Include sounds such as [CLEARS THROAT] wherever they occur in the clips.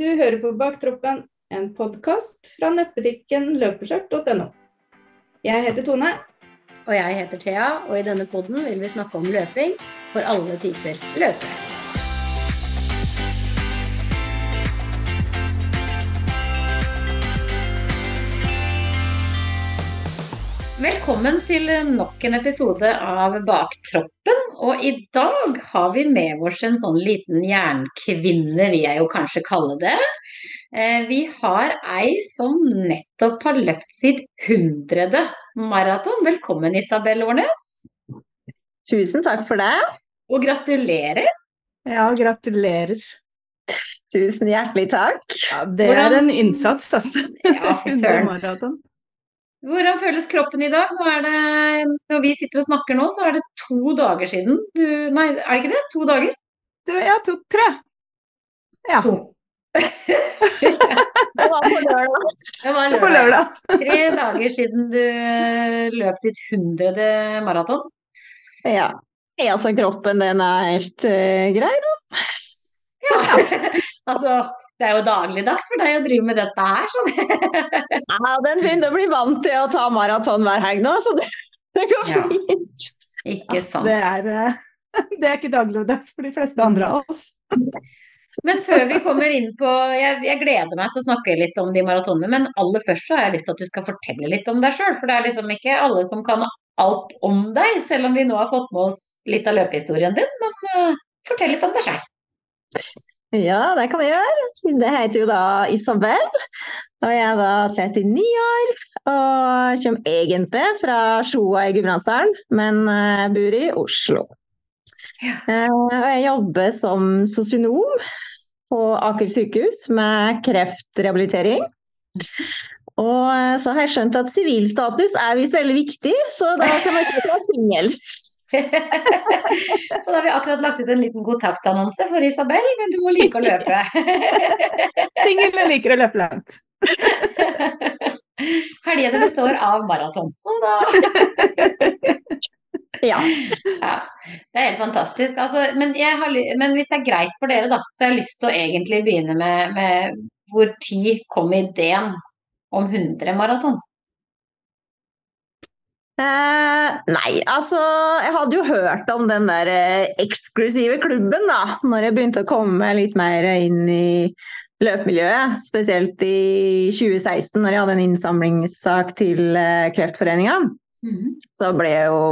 Du hører på Baktroppen, en podkast fra nettbutikken løpeskjørt.no. Jeg heter Tone. Og jeg heter Thea, og i denne poden vil vi snakke om løping for alle typer løpere. Velkommen til nok en episode av Baktroppen. Og i dag har vi med oss en sånn liten jernkvinne, vil jeg jo kanskje kalle det. Eh, vi har ei som nettopp har løpt sitt hundrede maraton. Velkommen, Isabel Årnes. Tusen takk for det. Og gratulerer. Ja, gratulerer. Tusen hjertelig takk. Ja, det Hvordan- er en innsats, altså. Ja, fy [LAUGHS] søren. Hvordan føles kroppen i dag? Nå er det, når vi sitter og snakker nå, så er det to dager siden du Nei, er det ikke det? To dager? Du, ja, to, tre. Ja, To. [LAUGHS] Det var på lørdag. Det var på lørdag. Tre dager siden du løp ditt hundrede maraton. Ja. ja, altså kroppen den er helt uh, grei, da. [LAUGHS] Altså, det er jo dagligdags for deg å drive med dette her, så det [LAUGHS] Ja, den begynner å bli vant til å ta maraton hver helg nå, så det, det går Ja. fint. Ikke sant. Det er, eh, [LAUGHS] det er ikke dagligdags for de fleste andre av oss. Men før vi kommer inn på jeg, jeg gleder meg til å snakke litt om de maratonene, men aller først så har jeg lyst til at du skal fortelle litt om deg sjøl. For det er liksom ikke alle som kan alt om deg, selv om vi nå har fått med oss litt av løpehistorien din. Men uh, fortell litt om deg sjøl. Ja, det kan jeg gjøre. Det heter jo da Isabel, og jeg er da 39 år. Og kommer egentlig fra Sjoa i Gudbrandsdalen, men eh, bor i Oslo. Eh, Og jeg jobber som sosionom på Aker sykehus med kreftrehabilitering. Og eh, så har jeg skjønt at sivilstatus er visst veldig viktig, så da kan man ikke være singel. [LAUGHS] Så da har vi akkurat lagt ut en liten kontaktannonse for Isabel, men du må like å løpe. [LAUGHS] Singel og liker å løpe langt. [LAUGHS] Helgene består av maraton, så da Ja. Ja, det er helt fantastisk. Altså, men, jeg har, men hvis det er greit for dere, da, så har jeg lyst til å egentlig begynne med, med hvor tid kom ideen om 100 maraton? Eh, nei, altså Jeg hadde jo hørt om den der eh, eksklusive klubben da når jeg begynte å komme litt mer inn i løpemiljøet. Spesielt i 2016, når jeg hadde en innsamlingssak til eh, Kreftforeninga. Så ble jeg jo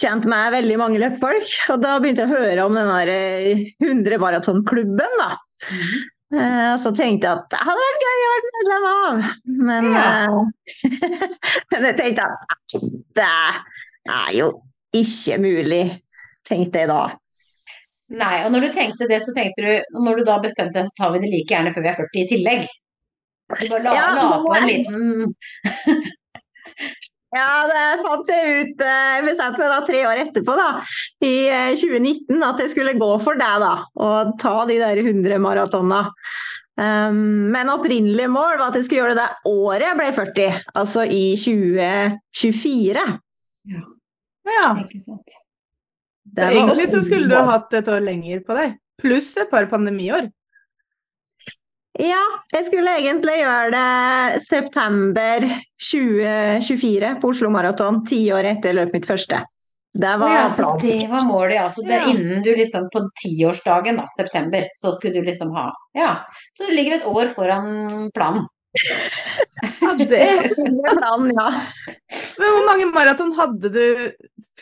kjent med veldig mange løpefolk. Og da begynte jeg å høre om den der eh, 100 maratonklubben, da. Eh, så tenkte jeg at det hadde vært gøy å være medlem av. Men, ja. [LAUGHS] men jeg tenkte at det er jo ikke mulig, tenkte jeg da. Nei, og når du tenkte det, så tenkte du Når du da bestemte deg, så tar vi det like gjerne før vi er 40 i tillegg. Du bare la, Ja, la på en liten [LAUGHS] Ja, det fant jeg ut eh, jeg bestemte meg da tre år etterpå, da, i eh, 2019, at jeg skulle gå for det, da. Og ta de der 100 maratonene. Um, men opprinnelig mål var at jeg skulle gjøre det det året jeg ble 40, altså i 2024. Ja. Sant. Så egentlig så skulle du hatt et år lenger på deg. Pluss et par pandemiår. Ja, jeg skulle egentlig gjøre det september 2024 på Oslo Maraton, ti år etter løpet mitt første. Det var ja, så det var målet, ja. Så det er Ja. innen du liksom på tiårsdagen, da, september, så skulle du liksom ha Ja. Så du ligger et år foran planen. [LAUGHS] Ja, det. er planen, ja. Men hvor mange maraton hadde du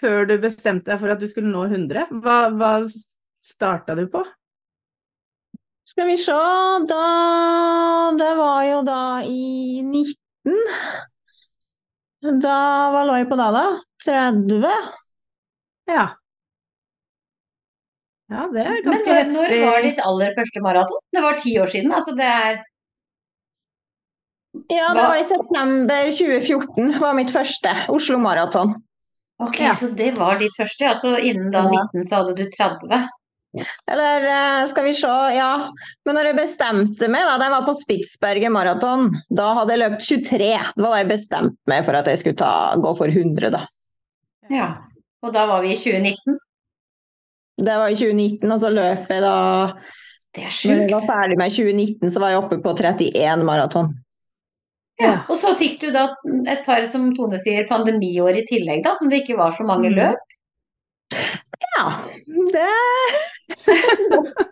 før du bestemte deg for at du skulle nå 100? Hva, hva starta du på? Skal vi se, da Det var jo da i 19. Da Hva lå jeg på da, da? 30? Ja. Ja, det er Men når, når var ditt aller første maraton? Det var ti år siden, altså det er Ja, det Hva- var i september 2014 var mitt første Oslo Maraton. Ok, Ja. så det var ditt første, Altså innen da 19 så hadde du 30. Eller eh, skal vi se, ja. Men når jeg bestemte meg, da, jeg var på Spitsberget maraton, da hadde jeg løpt 23. Det var da jeg bestemte meg for at jeg skulle ta, gå for 100, da. Ja. Og da var vi i 2019. Det var i 2019, og så løp jeg da Det er Når jeg var sjukt. ferdig med 2019, så var jeg oppe på 31 maraton. Ja. Og så fikk du da et par, som Tone sier, pandemiår i tillegg, da, som det ikke var så mange Mm. løp. Ja, det [LAUGHS]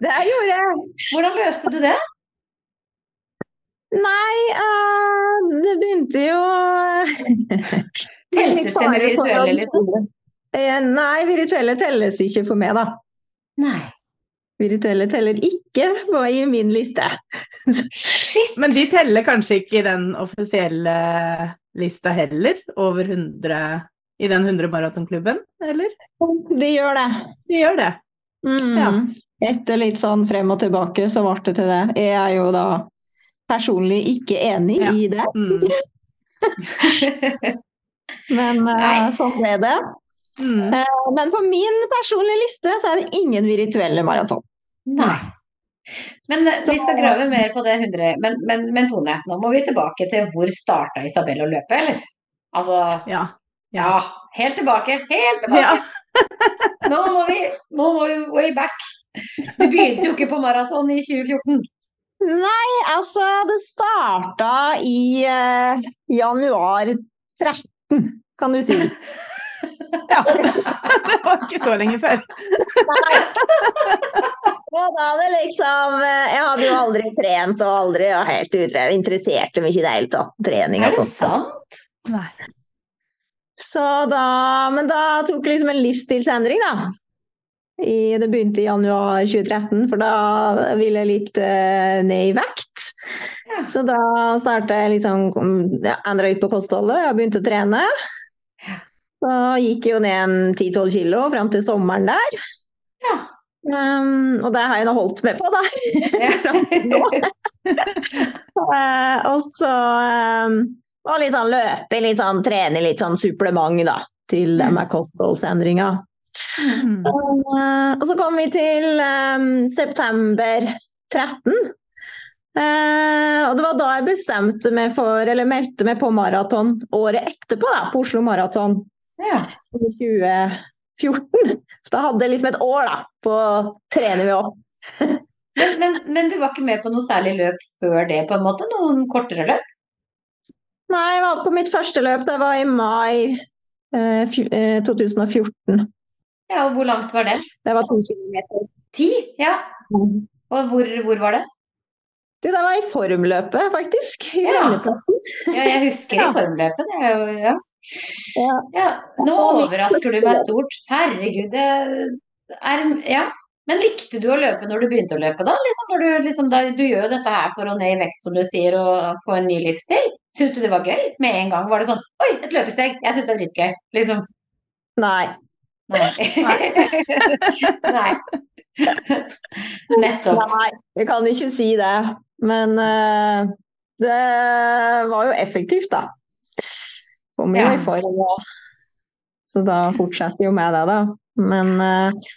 Det gjorde jeg. Hvordan løste du det? Nei, uh, det begynte jo [LAUGHS] Teltes det med virtuelle, liksom? Eh, Nei, virtuelle telles ikke for meg, da. Nei. Virtuelle teller ikke på i min liste. Shit. Men de teller kanskje ikke i den offisielle lista heller, over 100 i den 100 maratonklubben, eller? De gjør det. De gjør det. Mm. Ja. Etter litt sånn frem og tilbake, så ble det til det. Jeg er jo da personlig ikke enig Ja. i det, Mm. [LAUGHS] men uh, sånn ble det. Mm. Uh, Men på min personlige liste så er det ingen virtuelle maraton. Nei. Men eh, vi skal grave mer på det 100 men, men, men Tone, nå må vi tilbake til hvor starta Isabel å løpe, eller? Altså, Ja. Ja, helt tilbake, helt tilbake. ja. [LAUGHS] Nå må vi, nå må vi way back. Du begynte jo ikke på maraton i 2014. Nei, altså det starta i eh, januar 13, kan du si. [LAUGHS] ja. [LAUGHS] Det var ikke så lenge før. Og da det liksom eh, Jeg hadde jo aldri trent og aldri var helt utre, interesserte meg ikke i det hele tatt. Trening Er det sant? Nei. Så da, men da tok jeg liksom en livsstilsendring, da. I, det begynte i januar 2013, for da ville jeg litt uh, ned i vekt. Ja. Så da starta jeg liksom ja, Endra ut på kostholdet og begynte å trene. Da gikk jeg jo ned en 10-12 kilo fram til sommeren der. Ja. Um, og det har jeg nå holdt med på, da. Ja. [LAUGHS] uh, [LAUGHS] og så um, og litt sånn løpe, litt sånn trene, litt sånn supplement da, til det med kostholdsendringa. Mm. Eh, og så kom vi til um, september 13. Uh, og det var da jeg bestemte meg for, eller meldte meg på maraton året etterpå, da, på Oslo Maraton Ja. i 2014. Så da hadde jeg liksom et år da, på å trene meg opp. [LAUGHS] Men, men, men du var ikke med på noe særlig løp før det, på en måte? Noen kortere løp? Nei, jeg var på mitt første løp, det var i mai eh, eh, 2014. Ja, og hvor langt var det? Det var to kilometer. Ti? Ja. Og hvor, hvor var det? Du, det var i formløpet, faktisk. I Ja. Ja, jeg husker i [LAUGHS] formløpet. Det er jo, ja. Ja. ja. Nå overrasker du meg stort. Herregud, det er Ja. Men likte du å løpe når du begynte å løpe, da? Liksom, når du, liksom, da du gjør jo dette her for å ned i vekt, som du sier, og få en ny livsstil. Syns du det var gøy med en gang? Var det sånn Oi, et løpesteg! Jeg syns det er dritgøy. Liksom. Nei. Nei. [LAUGHS] Nei. [LAUGHS] Nettopp. Nei, jeg kan ikke si det. Men uh, det var jo effektivt, da. Kom jo Ja. i form Så da fortsetter jo med det, da. Men eh,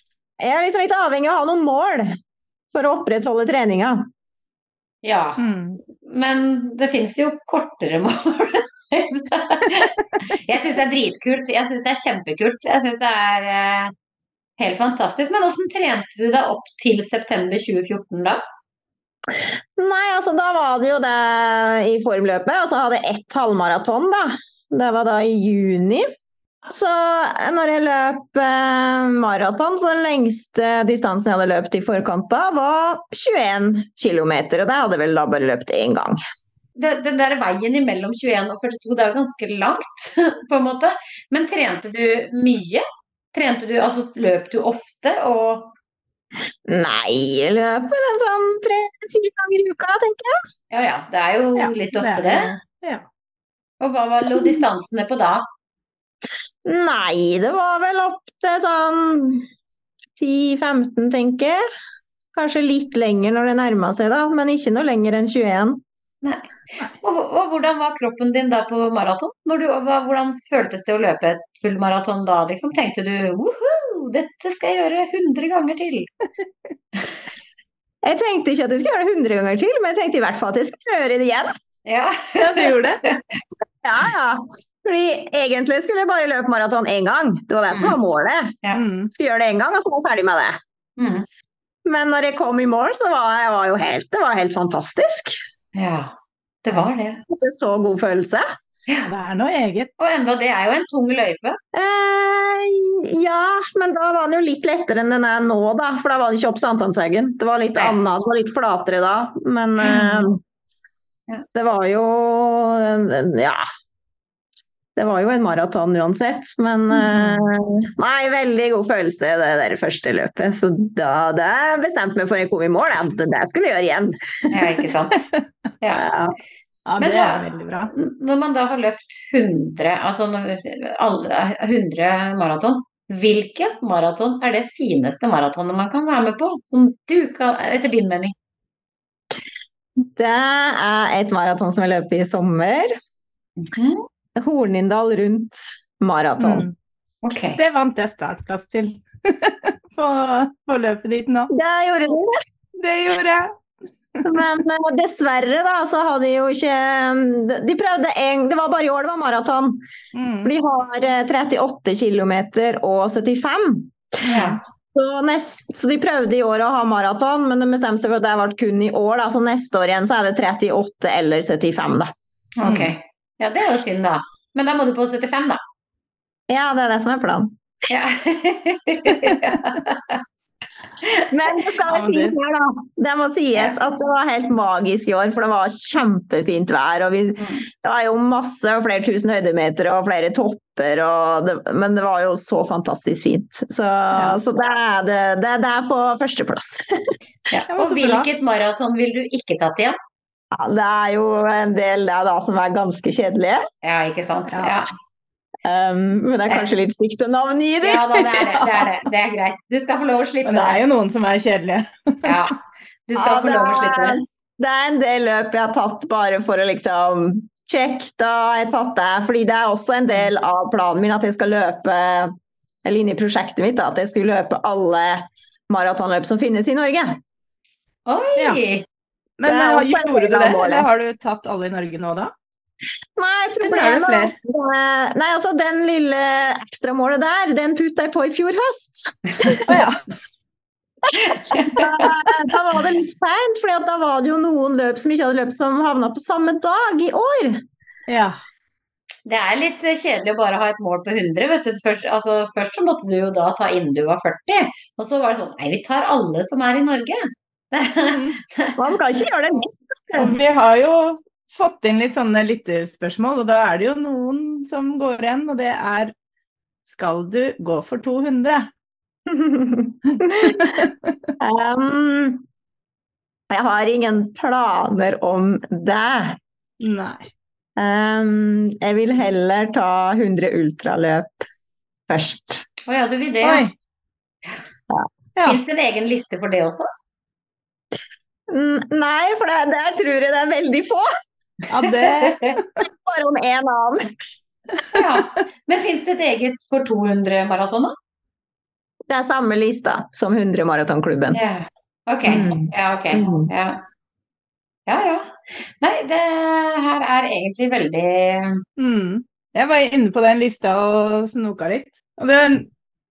jeg er liksom litt avhengig av å ha noen mål for å opprettholde treninga. Ja. Mm. Men det fins jo kortere [LAUGHS] mål. jeg syns det er dritkult. Jeg syns det er kjempekult. Jeg syns det er eh, helt fantastisk. Men åssen trente du deg opp til september 2014 da? Nei, altså da var det jo det i formløpet, og så hadde jeg ett halvmaraton, da. Det var da i juni. Så når jeg løp eh, maraton, så den lengste distansen jeg hadde løpt i forkant da, var 21 km. Og det hadde jeg vel da bare løpt én gang. Det, den der veien imellom 21 og 42, det er jo ganske langt, [LAUGHS] på en måte. Men trente du mye? Trente du, altså løp du ofte og Nei, jeg løper en sånn tre-fire ganger i uka, tenker jeg. Ja ja, det er jo Ja, litt ofte det. det. Ja. Og hva var lå distansene på da? Nei, det var vel opp til sånn 10-15, tenker jeg. Kanskje litt lenger når det nærma seg, da, men ikke noe lenger enn 21. Og, og hvordan var kroppen din da på maraton? Når du, hva, hvordan føltes det å løpe et fullmaraton da, liksom? Tenkte du woho, dette skal jeg gjøre 100 ganger til? Jeg tenkte ikke at jeg skulle gjøre det 100 ganger til, men jeg tenkte i hvert fall at jeg skulle gjøre det igjen. Ja. ja, du gjorde det. Ja, ja. Fordi egentlig skulle jeg bare løpe maraton én gang. Det var det som var målet. Ja. Mm. Skulle gjøre det én gang, og så var jeg ferdig med det. Mm. Men når jeg kom i mål, så var jeg var jo helt, det var helt fantastisk. Ja, det var det. Det er så god følelse. Det er noe eget. Og enda det er jo en tung løype. Eh, ja, men da var den jo litt lettere enn den er nå, da. For da var den ikke opp Sankthanshaugen. Det var litt Nei. annet, det var litt flatere da. Men eh, Ja. det var jo Ja. Det var jo en maraton uansett, men eh, Nei, veldig god følelse det der første løpet. Så da det bestemte meg for jeg kom i mål, at det skulle jeg gjøre igjen. Ja, ikke sant. [LAUGHS] Ja. Ja. Ja, det er veldig bra. Når man da har løpt 100, altså 100 maraton, hvilket maraton er det fineste maratonet man kan være med på? Som du kan, etter din mening? Det er et maraton som jeg løper i sommer. Hornindal rundt maraton. Mm. Okay. Det vant jeg startplass til [LAUGHS] på, på løpet ditt nå. Det gjorde du. Det gjorde jeg. Men eh, dessverre, da, så hadde de jo ikke De prøvde en Det var bare i år det var maraton. Mm. For de har eh, 38 km og 75. Ja. Så, nest, så de prøvde i år å ha maraton, men de bestemte seg for at det ble kun i år. Da. Så neste år igjen så er det 38 eller 75, da. Ok. Ja, det er jo synd, da. Men da må du på 75, da. Ja, det er det som er planen. Ja. [LAUGHS] Men det skal Ja, det- fint her, da. Det må sies at det var helt magisk i år, for det var kjempefint vær. Og vi, det var jo masse og flere tusen høydemeter og flere topper, og det, men det var jo så fantastisk fint. Så, så det, er, det, det, det er på førsteplass. [LAUGHS] Ja. Og hvilket maraton vil du ikke tatt igjen? Ja, det er jo en del der da som er ganske kjedelige. Ja, ikke sant? Ja. Um, men det er kanskje litt stygt å navngi dem. Ja da, det er det. Det er det. Det er greit. Du skal få lov å slippe Men det er jo noen som er kjedelige. Ja. Du skal Ja, få lov å slippe det. Det er en del løp jeg har tatt bare for å liksom Check, da har jeg tatt det. Fordi det er også en del av planen min at jeg skal løpe Eller inne i prosjektet mitt da, at jeg skulle løpe alle maratonløp som finnes i Norge. Oi! Ja. Men Det er eh, gjorde du det, eller har du tatt alle i Norge nå da? Nei, problemet er det? Nei, altså den lille ekstramålet der, den putta jeg på i fjor høst. [LAUGHS] Oh, ja. [LAUGHS] Da, da var det litt seint, for da var det jo noen løp som ikke hadde løpt som havna på samme dag i år. ja. Det er litt kjedelig å bare ha et mål på 100, vet du. Først, altså, først så måtte du jo da ta innen du var 40, og så var det sånn Nei, vi tar alle som er i Norge. Man kan ikke gjøre det mest. Vi har jo fått inn litt sånne lytterspørsmål, og da er det jo noen som går igjen, og det er Skal du gå for 200? um, jeg har ingen planer om det. Nei. Um, jeg vil heller ta 100 ultraløp først. Å ja, du vil det? Ja. Ja. Fins det en egen liste for det også? Nei, for det, der tror jeg det er veldig få. ja, det [LAUGHS] Bare om én annen. ja. Men fins det et eget for 200 maraton, da? Det er samme lista som 100 Maratonklubben. Ja. Ok. Mm. Ja, ok. Mm. Ja. ja ja. Nei, det her er egentlig veldig mm. Jeg var inne på den lista og snoka litt. Og det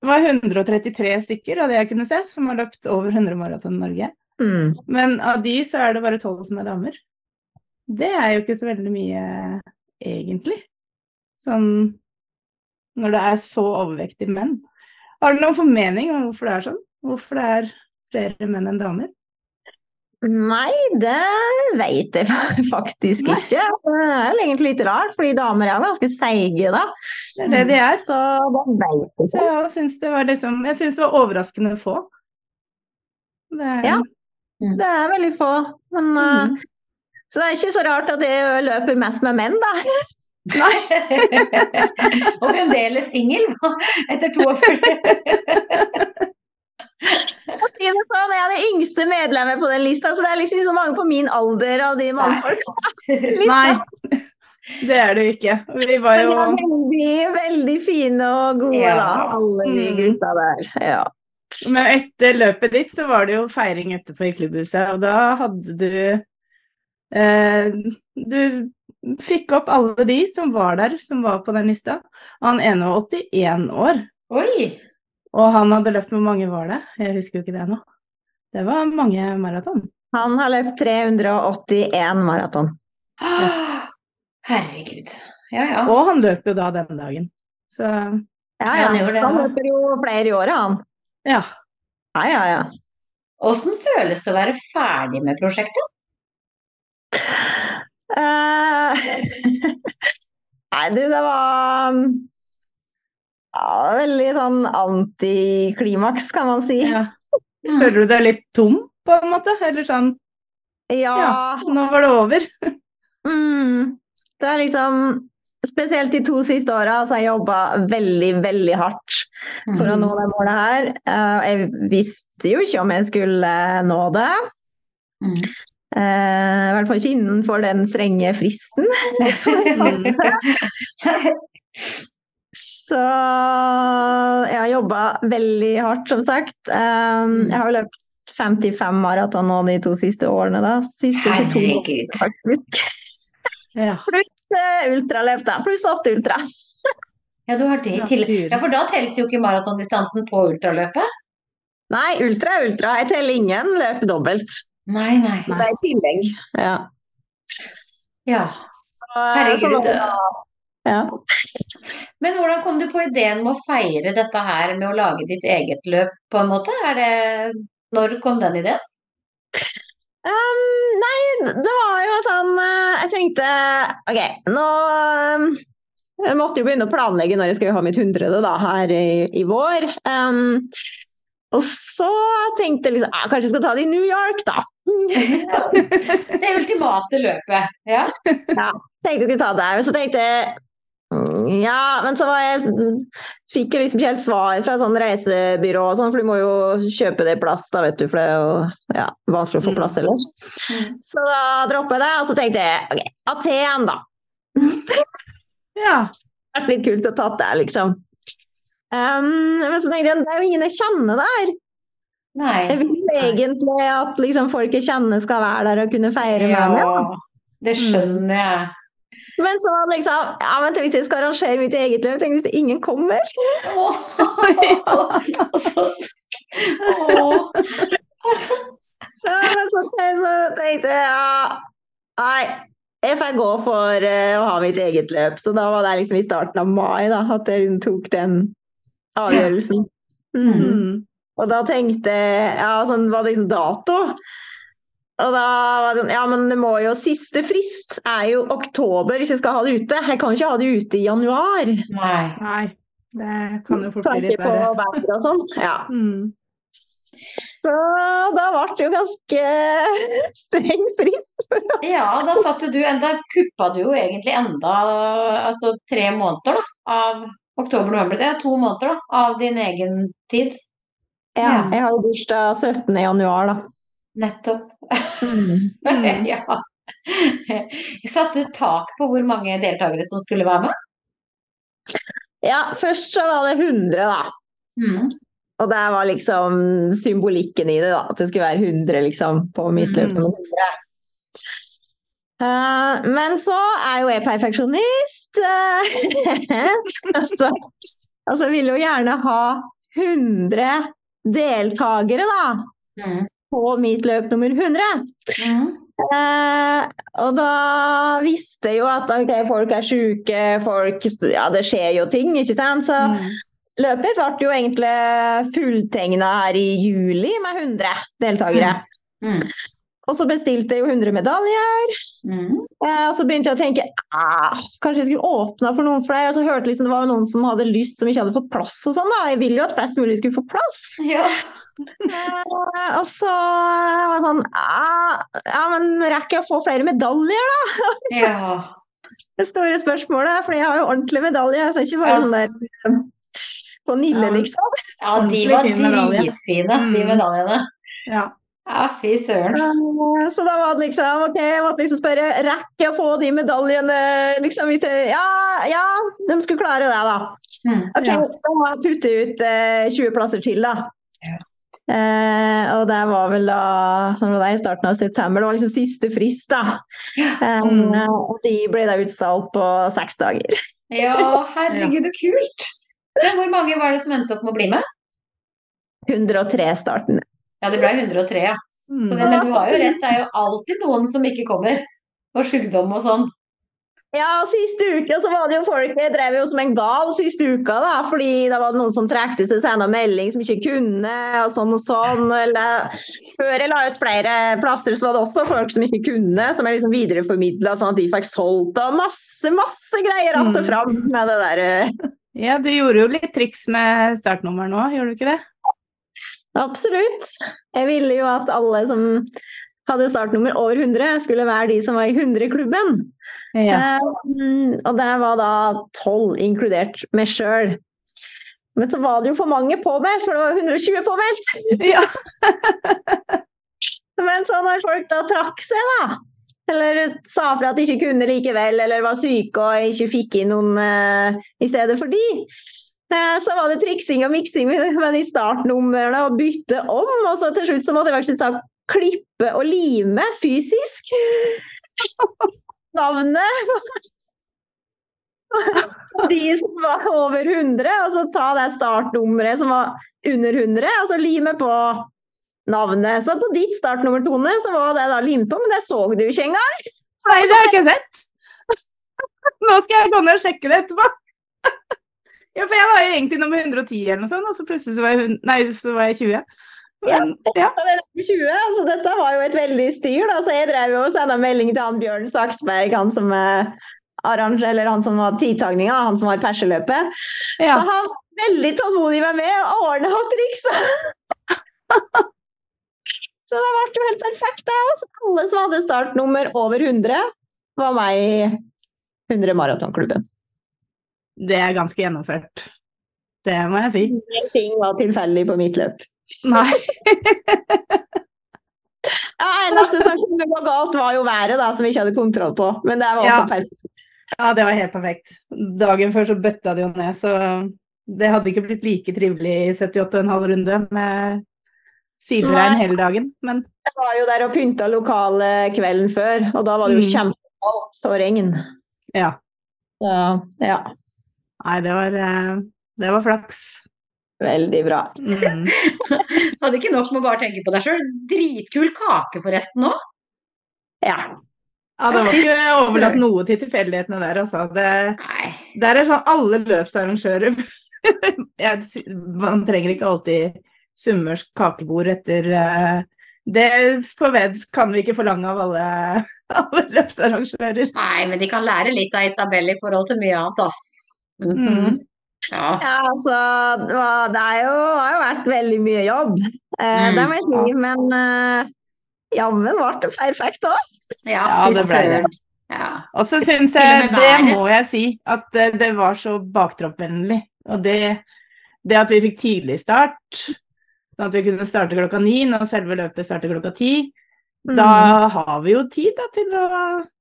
var 133 stykker av det jeg kunne se, som har løpt over 100 maraton i Norge. Mm. Men av de så er det bare 12 som er damer. Det er jo ikke så veldig mye, egentlig. Sånn når det er så overvektige menn. Har du noen formening om hvorfor det er sånn? Hvorfor det er flere menn enn damer? Nei, det vet jeg [LAUGHS] faktisk Nei. ikke. Det er egentlig litt rart, fordi damer er jo ganske seige, da. Det er det de er. Så da vet jeg ikke. jeg syns det var liksom det var overraskende få. Det er, Ja. Det er veldig få. Men, uh, Mm. Så det er ikke så rart at jeg løper mest med menn, da. [LAUGHS] Nei. Og fremdeles singel etter 42. å si det sånn, jeg er det yngste medlemmet på den lista, så det er liksom ikke så mange på min alder av de mannfolk. Nei. [LAUGHS] Det er det ikke. Vi var Men de jo er veldig, veldig fine og gode, Ja. da, alle de Mm. gutta der. Ja. Men etter løpet ditt så var det jo feiring etterpå i klubbhuset, og da hadde du eh, Du fikk opp alle de som var der, som var på den lista. Han ene var 81 år, Oi! og han hadde løpt Hvor mange var det? Jeg husker jo ikke det nå. Det var mange maraton. Han har løpt 381 maraton. Herregud. Ja, ja. Og han løp jo da denne dagen. Så Ja, Ja, ja. han det, Han løper jo flere i året, han. Ja. Ja, ja, ja. Åssen føles det å være ferdig med prosjektet? Uh, [LAUGHS] Nei, du, det var ja, veldig sånn antiklimaks, kan man si. ja. [LAUGHS] Føler du deg litt tom, på en måte? Eller sånn Ja. Ja, nå var det over. [LAUGHS] Mm, det er liksom Spesielt de to siste åra har jeg jobba veldig, veldig hardt for å Mm. nå det målet her. Eh, Jeg visste jo ikke om jeg skulle nå det. Mm. Eh, I hvert fall ikke innenfor den strenge fristen. [LAUGHS] som jeg hadde. Så jeg har jobba veldig hardt, som sagt. Jeg har løpt 55 maraton nå de to siste årene, da. Siste 22 Herregud. faktisk. Ja. Pluss uh, ultraløp, da. Pluss åtte ultra. [LAUGHS] Ja, du har det i tillegg. Ja, for da telles jo ikke maratondistansen på ultraløpet. Nei, ultra er ultra. Jeg teller ingen løp dobbelt. Nei, nei. Det er i tillegg. Ja. Ja. Herregud. Ja. Men hvordan kom du på ideen med å feire dette her med å lage ditt eget løp, på en måte? Er det Når kom den ideen? Um, nei, det var jo sånn eh, Jeg tenkte OK, nå um, Jeg måtte jo begynne å planlegge når jeg skulle ha mitt hundrede da, her i, i vår. Um, og så tenkte jeg liksom ah, Kanskje jeg skal ta det i New York, da. [LAUGHS] Det ultimate løpet. Ja. tenkte jeg skulle ta det. Men så tenkte jeg ja, men så var jeg, fikk jeg liksom ikke helt svar fra sånn reisebyrå og sånn, for du må jo kjøpe det plass, da, vet du, for det er jo ja, vanskelig å få plass ellers. Mm. Så da droppet jeg det, og så tenkte jeg OK, Aten, da. [LAUGHS] ja. Det vært litt kult å tatt der, liksom. Um, men så tenkte jeg det er jo ingen jeg kjenner der. Nei. Jeg vil egentlig at liksom, folk jeg kjenner skal være der og kunne feire med meg. Ja, det skjønner jeg. Men så liksom Ja, men hvis jeg skal arrangere mitt eget løp, tenk hvis ingen kommer. Så [LAUGHS] Åh. Så, så, så tenkte jeg ja, nei, jeg får gå for eh, å ha mitt eget løp. Så da var det liksom i starten av mai da, at jeg tok den avgjørelsen. Mm. Mm. Og da tenkte jeg ja, sånn var det liksom dato. Og da var det sånn, ja, men det må jo Siste frist er jo oktober hvis jeg skal ha det ute. Jeg kan jo ikke ha det ute i januar. Nei. Nei, det kan jo fort bli Tanke på verre. og sånn. Ja. Mm. Så da ble det jo ganske streng frist. Ja, da satt jo du enda kuppa du jo egentlig enda altså tre måneder da, av oktober, november, så ja, to måneder da, av din egen tid. Ja, jeg har jo bursdag 17. januar, da. Nettopp. [LAUGHS] Mm. ja. Satte du tak på hvor mange deltakere som skulle være med? Ja, først så var det 100, da. Mm. Og det var liksom symbolikken i det, da. At det skulle være 100 liksom, på mitt løp. Mm. nummer 100. Eh, men så er jo jeg perfeksjonist. eh, [LAUGHS] altså, altså vil jo gjerne ha 100 deltakere, da. Mm. På mitt løp nummer 100. Mm. Eh, og da visste jeg jo at okay, folk er folk Ja, det skjer jo ting, ikke sant. Så Mm. løpet ble jo egentlig fulltegna her i juli med 100 deltakere. Mm. Og så bestilte jeg jo 100 medaljer. Mm. Eh, og så begynte jeg å tenke ah, kanskje jeg skulle åpna for noen flere. Og så hørte liksom det var noen som hadde lyst, som ikke hadde fått plass og sånn. da. Jeg ville jo at flest mulig skulle få plass. Ja. Eh, og så var det sånn ah, Ja, men rekker jeg å få flere medaljer, da? [LAUGHS] ja. Det store spørsmålet, for jeg har jo ordentlig medalje. Så ikke bare Ja. sånn der [LAUGHS] på Nille, liksom. Ja, de var dritfine, de Mm. medaljene. Ja. Ja, fy søren. Eh, Så da var det liksom OK, jeg måtte liksom spørre rekker jeg å få de medaljene liksom hvis jeg, Ja, ja, de skulle klare det, da. Mm. OK, da må jeg putte ut eh, 20 plasser til, da. Eh, og det var vel da var det, i starten av september. Det var liksom siste frist, da. Eh, Mm. og de ble da utsolgt på seks dager. Ja, herregud, så kult. Men hvor mange var det som endte opp med å bli med? 103 starten. Ja, det ble 103, ja. Så det, men du har jo rett, det er jo alltid noen som ikke kommer. Og sykdom og sånn. Ja, siste uke så var det jo folk Jeg drev jo som en gal siste uka, da, fordi det var noen som trekte seg senda melding som ikke kunne, og sånn og sånn. Eller, før jeg la ut flere plasser, så var det også folk som ikke kunne, som jeg liksom videreformidla sånn at de fikk solgt og masse, masse greier att og Mm. fram med det der. eh, [LAUGHS] Ja, du gjorde jo litt triks med startnummer nå, gjorde du ikke det? Absolutt. Jeg ville jo at alle som hadde startnummer over 100, skulle være de som var i 100-klubben. Ja. Um, og det var da tolv, inkludert meg sjøl. Men så var det jo for mange påmeldt, for det var 120 påmeldt. ja. [LAUGHS] Men så når folk da trakk seg, da, eller sa fra at de ikke kunne likevel, eller var syke og ikke fikk inn noen uh, i stedet for de, eh, så var det triksing og miksing med de startnumrene og bytte om. Og så til slutt så måtte jeg faktisk ta klippe og lime fysisk [LAUGHS] navnet [LAUGHS] de som var over 100, og så ta det startnummeret som var under 100, og så lime på navnet. Så på ditt startnummer, Tone, så var det da limt på, men det så du ikke engang. Nei, det har jeg ikke sett. [LAUGHS] Nå skal jeg gå ned og sjekke det etterpå. Ja, for jeg var jo egentlig nummer 110 eller noe sånt, og så plutselig så var jeg, nei, så var jeg 20. Ja. Så det er 20, altså dette var jo et veldig styr. Da. Så jeg drev jo og sendte melding til han Bjørn Saksberg, han som eh, eller han som var tidtagninga, han som var perseløpet. ja. Så han var veldig tålmodig med meg og ordna og triksa. [LAUGHS] Så det ble jo helt perfekt, det. Altså. Alle som hadde startnummer over 100, var meg i 100 Maratonklubben. Det er ganske gjennomført. Det må jeg si. Ingenting var tilfeldig på mitt løp. Nei. Ja, eneste som kunne gå galt, var jo været, da, som vi ikke hadde kontroll på. Men det var også Ja. perfekt. Ja, det var helt perfekt. Dagen før så bøtta det jo ned, så det hadde ikke blitt like trivelig i 78,5 runde med silregn hele dagen. Men Jeg var jo der og pynta lokalet kvelden før, og da var det jo Mm. kjempekaldt og regn. ja. Så ja, Nei, det var, eh, det var flaks. Veldig bra. Mm. [LAUGHS] Hadde ikke nok med å bare tenke på deg sjøl. Dritkul kake forresten òg. Ja. Ja, det var ikke overlatt noe til tilfeldighetene der, altså. Det, der er sånn alle løpsarrangører [LAUGHS] jeg, Man trenger ikke alltid Summers kakebord etter eh, Det forveds kan vi ikke forlange av alle, [LAUGHS] alle løpsarrangører. Nei, men de kan lære litt av Isabel i forhold til mye annet, ass. Mhm. Mm. Ja. Ja, altså, det, var, det er jo, har jo vært veldig mye jobb, eh, Mm. det må jeg si. Men eh, jammen ble det perfekt òg. ja, Ja, det ble det. Ja. Og så syns jeg, det må jeg si, at det, det var så baktroppvennlig. Og det, det at vi fikk tidlig start, sånn at vi kunne starte klokka ni når selve løpet starter klokka ti, da har vi jo tid da, til å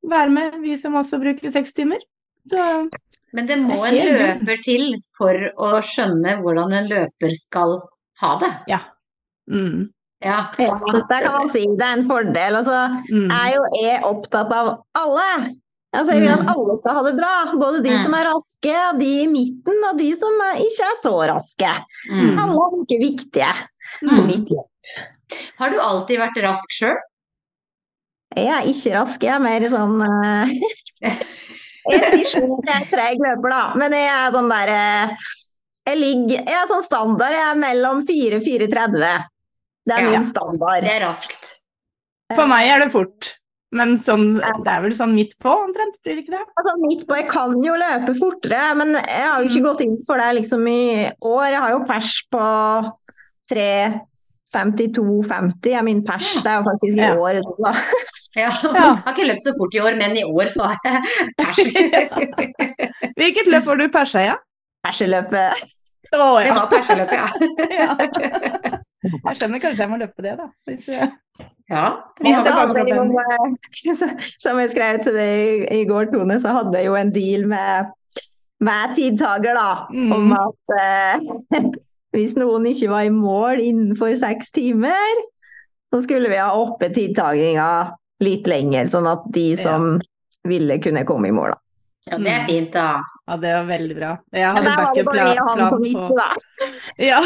være med, vi som også bruker seks timer. Så Men det må Det en løper det. til for å skjønne hvordan en løper skal ha det. ja. Mm. Ja. Ja, det kan man si. Det er en fordel. Altså, Mm. er jo jeg opptatt av alle. Altså, jeg vil at Mm. alle skal ha det bra. Både de Mm. som er raske, de i midten og de som ikke er så raske. Mm. Alle er like viktige på Mm. mitt løp. Har du alltid vært rask sjøl? Jeg er ikke rask, jeg er mer sånn eh, [LAUGHS] Jeg sier sånn at jeg er treg løper, da. Men jeg er sånn der eh, Jeg ligger Jeg er sånn standard. Jeg er mellom 4 og 4,30. Det er Ja. min standard. Det er raskt. For meg er det fort. Men sånn, det er vel sånn midt på omtrent, blir det ikke det? Altså, midt på, jeg kan jo løpe fortere, men jeg har jo ikke gått inn for det liksom i år. Jeg har jo pers på 3.52,50 er min pers. Det er jo faktisk i Ja. år. Da. [LAUGHS] Ja. Ja. [LAUGHS] Jeg har ikke løpt så fort i år, men i år så har jeg pers. [LAUGHS] Hvilket løp var du persa i? Ja? Perseløpet. Å, Det var perseløpet, ja. [LAUGHS] ja. Jeg skjønner kanskje jeg må løpe det, da. Hvis, jeg... ja. Hvis det hadde jo, Som jeg skrev til deg i- i går, Tone, så hadde jeg jo en deal med, hver tidtaker, da. Mm. Om at eh, hvis noen ikke var i mål innenfor seks timer, så skulle vi ha oppe tidtakinga litt lenger, sånn at de som ville kunne komme i mål, da. ja, det er fint, da. Ja, det var veldig bra. Jeg Men hadde der var det bare han backup-plan da. på. [LAUGHS] Ja.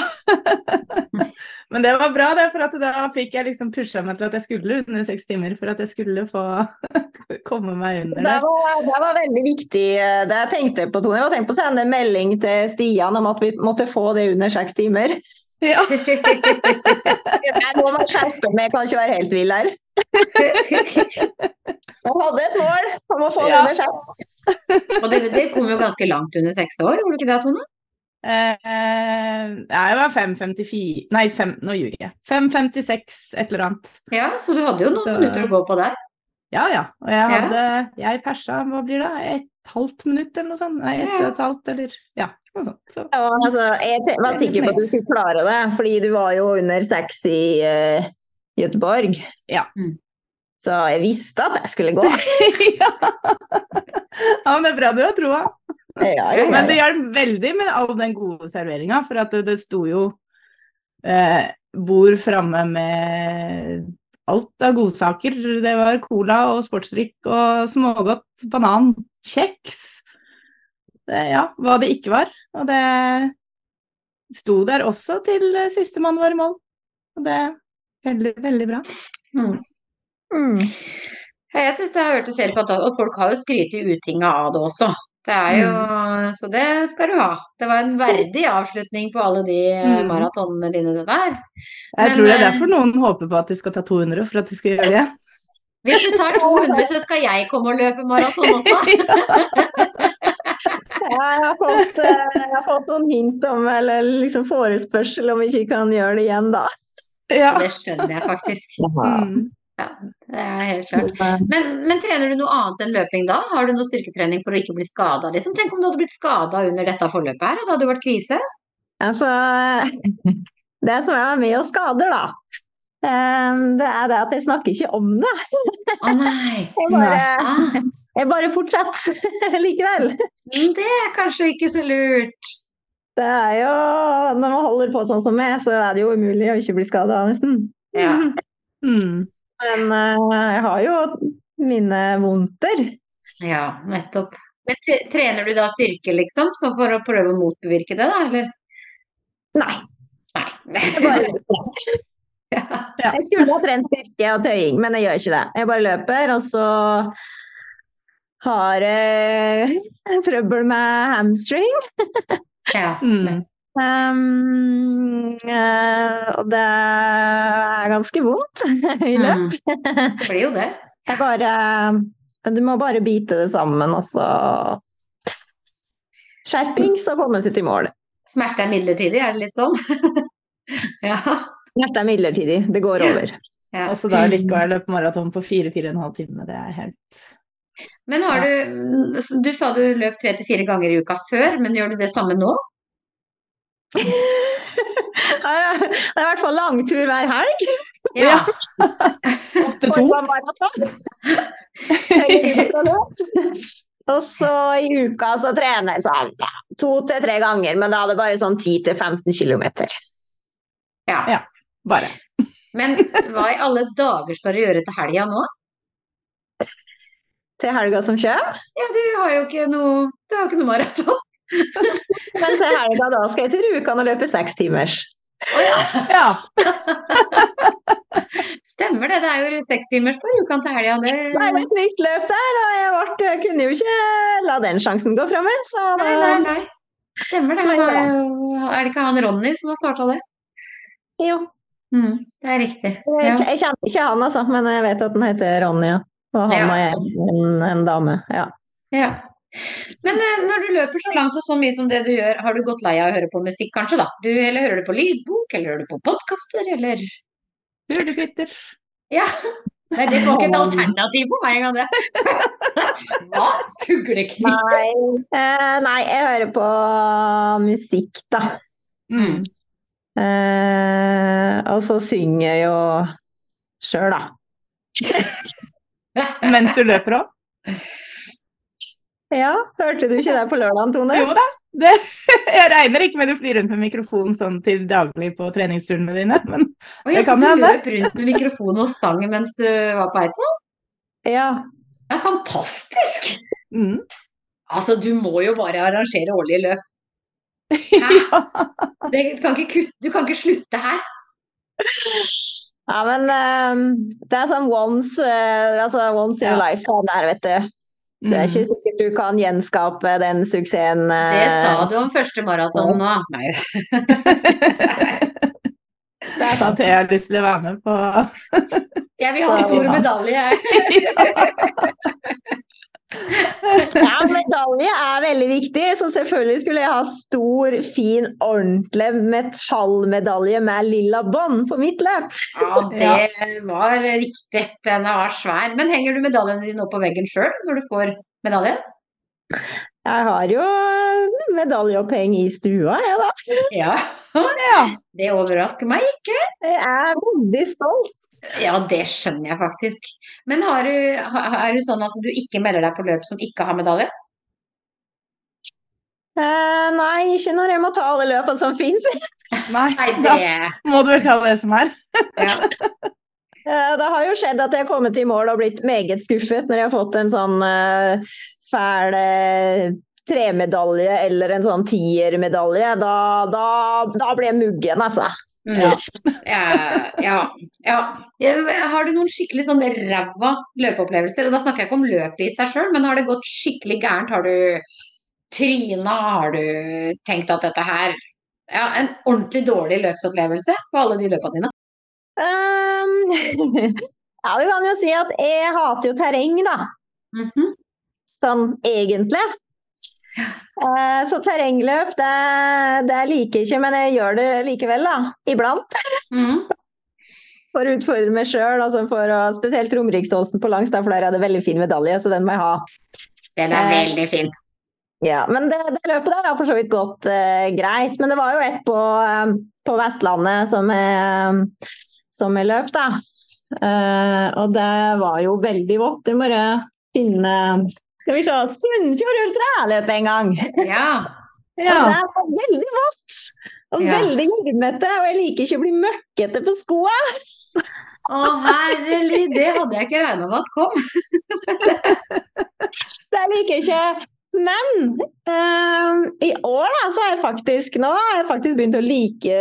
[LAUGHS] Men det var bra, det, for at da fikk jeg liksom pusha meg til at jeg skulle under seks timer. For at jeg skulle få [LAUGHS] komme meg under Det var, det var veldig viktig. eh, Det jeg tenkte på, Tone. Jeg tenkte på å sende melding til Stian om at vi måtte få det under seks timer. Ja. [LAUGHS] Jeg må meg skjerpe meg, jeg kan ikke være helt vill her. [LAUGHS] Jeg hadde et mål om å få Ja. under seks. Og det, det kom jo ganske langt under seks år, gjorde du ikke det, Tone? Eh, jeg var 5.54 Nei, fem, nå ljuger jeg. 5.56, et eller annet. Ja, så du hadde jo noen Så- minutter å gå på der. Ja ja. Og jeg Ja. hadde Jeg persa, hva blir det? Et halvt minutt eller noe sånt? Nei, ett og et halvt, eller Ja, sånt. Så. Ja, altså, jeg var sikker på at du skulle klare det, fordi du var jo under seks i uh, Göteborg. Ja. Mm. Så jeg visste at jeg skulle gå. [LAUGHS] ja. ja, men det er bra du har troa. Ja, ja, ja. Men det hjalp veldig med all den gode serveringa, for at det, det sto jo eh, bord framme med alt av godsaker. Det var cola og sportsdrikk og smågodt, banan, kjeks. Det, ja, hva det ikke var. Og det sto der også til eh, sistemann var i mål. Og det er veldig, veldig bra. Mm. Mm. Jeg syns det har hørtes helt fantastisk Og folk har jo skrytt utinga av det også. Det er jo Så det skal du ha. Det var en verdig avslutning på alle de eh, Mm. maratonene dine, det der. Jeg Men, tror det er eh, derfor noen håper på at du skal ta 200 for at du skal gjøre det. Hvis du tar 200, så skal jeg komme og løpe maraton også. [LAUGHS] [LAUGHS] Ja, jeg, har fått, eh, jeg har fått noen hint om, eller liksom forespørsel om vi ikke kan gjøre det igjen, da. Ja. Det skjønner jeg faktisk. Mm. Det er helt klart. Men, men trener du noe annet enn løping da? Har du noe styrketrening for å ikke bli skada? Liksom? Tenk om du hadde blitt skada under dette forløpet her, og det hadde vært krise. Altså, [LAUGHS] det som er med og skader, da, det er det at jeg snakker ikke om det. Å nei. [LAUGHS] Jeg bare, Ah, jeg bare fortsetter [LAUGHS] likevel. men det er kanskje ikke så lurt. Det er jo, Når man holder på sånn som meg, så er det jo umulig å ikke bli skada, nesten. Ja. Mm. Men eh, jeg har jo mine vondter. Ja, nettopp. Men trener du da styrke, liksom, så for å prøve å motbevirke det, da, eller? Nei. Nei. [LAUGHS] Ja. jeg skulle ha trent styrke og tøying, men jeg gjør ikke det. Jeg bare løper, og så har jeg trøbbel med hamstring. Ja. [LAUGHS] Mm. Um, uh, og det er ganske vondt i løp. Mm. Det blir jo det. Jeg bare Du må bare bite det sammen, og så Skjerpings og komme seg til mål. Smerte er midlertidig, er det litt sånn? [LAUGHS] Ja. Smerte er midlertidig, det går over. ja. Og så da likevel løpe maraton på 4-4,5 timer. Det er helt Men har du Du sa du løp tre til fire ganger i uka før, men gjør du det samme nå? [LAUGHS] Det er i hvert fall langtur hver helg. Ja. 8-2. [LAUGHS] Foran maraton. [LAUGHS] Og så i uka så trener jeg sånn ja, to til tre ganger, men da er det bare sånn 10-15 km. ja. Ja. Bare. Men hva i alle dager skal du gjøre til helga nå? Til helga som kommer. Ja, du har jo ikke noe Du har jo ikke noe maraton. [LAUGHS] Men til helga da skal jeg til Rjukan og løpe seks timers. Å ja. Ja. [LAUGHS] Stemmer det. Det er jo seks timers på Rjukan til helga. Det er Det... et nytt løp der, og jeg, ble, jeg kunne jo ikke la den sjansen gå fra meg. Så da, Nei, nei, nei. Stemmer det. Er det ikke han Ronny som har starta det? Jo, Mm, det er riktig. jeg, Ja. jeg kjenner ikke han, altså, men jeg vet at han heter Ronny. Ja. Og han Ja. er en, en dame. Ja. ja. Men eh, når du løper så langt og så mye som det du gjør, har du gått lei av å høre på musikk kanskje, da? Du, eller hører du på lydbok, eller hører du på podkaster, eller Hurtigkvitter. Ja. Nei, det var ikke et alternativ for meg engang, det. [LAUGHS] Hva? Fuglekvitt? Nei, eh, nei, jeg hører på musikk, da. Mm. Eh, og så synger jeg jo sjøl, da. [LAUGHS] Mens du løper òg? Ja, hørte du ikke det på lørdag, Tone? Jo da. Det, [LAUGHS] jeg regner ikke med du flyr rundt med mikrofon sånn til daglig på treningsturene dine, men Og jeg Det så hende. du løp rundt med mikrofon og sang mens du var på Eidsvoll. Ja. Det er fantastisk! mm. Altså, du må jo bare arrangere årlige løp. [LAUGHS] Ja. Det kan ikke kutte, du kan ikke slutte her. Ja, men eh, det er sånn once, uh, altså once in a Ja. lifetime der, vet du. Det er ikke Mm. sikkert du kan gjenskape den suksessen. Uh, Det sa du om første maraton nå. Nei. [LAUGHS] Det er sant. jeg har lyst til å være med på Jeg vil ha stor medalje. [LAUGHS] Ja, medalje er veldig viktig, så selvfølgelig skulle jeg ha stor, fin, ordentlig metallmedalje med lilla bånd på mitt løp. Ja, det var riktig. Den var svær. Men henger du medaljene dine opp på veggen sjøl når du får medalje? Jeg har jo medaljeoppheng i stua, jeg da. Ja. Ja. Det overrasker meg ikke. Jeg er veldig stolt. Ja, det skjønner jeg faktisk. Men har du, er det sånn at du ikke melder deg på løp som ikke har medalje? Eh, nei, ikke når jeg må ta alle løpene som fins. Nei, Nei, [LAUGHS] da må du vel ta det som er. ja. Eh, Det har jo skjedd at jeg har kommet i mål og blitt meget skuffet når jeg har fått en sånn eh, fæl eh, tremedalje eller en sånn tiermedalje. Da, da, da blir jeg muggen, altså. Mm. Ja, ja, ja. Ja, Har du noen skikkelig sånn ræva løpeopplevelser? Og da snakker jeg ikke om løpet i seg sjøl, men har det gått skikkelig gærent? Har du tryna? Har du tenkt at dette her Ja, en ordentlig dårlig løpsopplevelse på alle de løpene dine? Ehm, [LAUGHS] ja, du kan jo si at jeg hater jo terreng, da. Mhm. Sånn egentlig. Uh, Så terrengløp, det, det liker jeg ikke, men jeg gjør det likevel, da. Iblant. Mhm. [LAUGHS] For å utfordre meg sjøl, altså spesielt Romeriksåsen på langs, for der er det veldig fin medalje, så den må jeg ha. Den er veldig fin. Ja, men det, det løpet der har for så vidt gått uh, greit. Men det var jo et på, på Vestlandet som jeg, som jeg løp, da. Eh, og det var jo veldig vått. Jeg må bare finne Skal vi se Sunnfjord ultraløp en gang. Ja. Ja. Og det var veldig vått. Og Ja. veldig gjørmete. Og jeg liker ikke å bli møkkete på skoa. Å herlig, det hadde jeg ikke regna med at kom. [LAUGHS] Det liker jeg ikke. Men eh, i år da, så har jeg faktisk nå har jeg faktisk begynt å like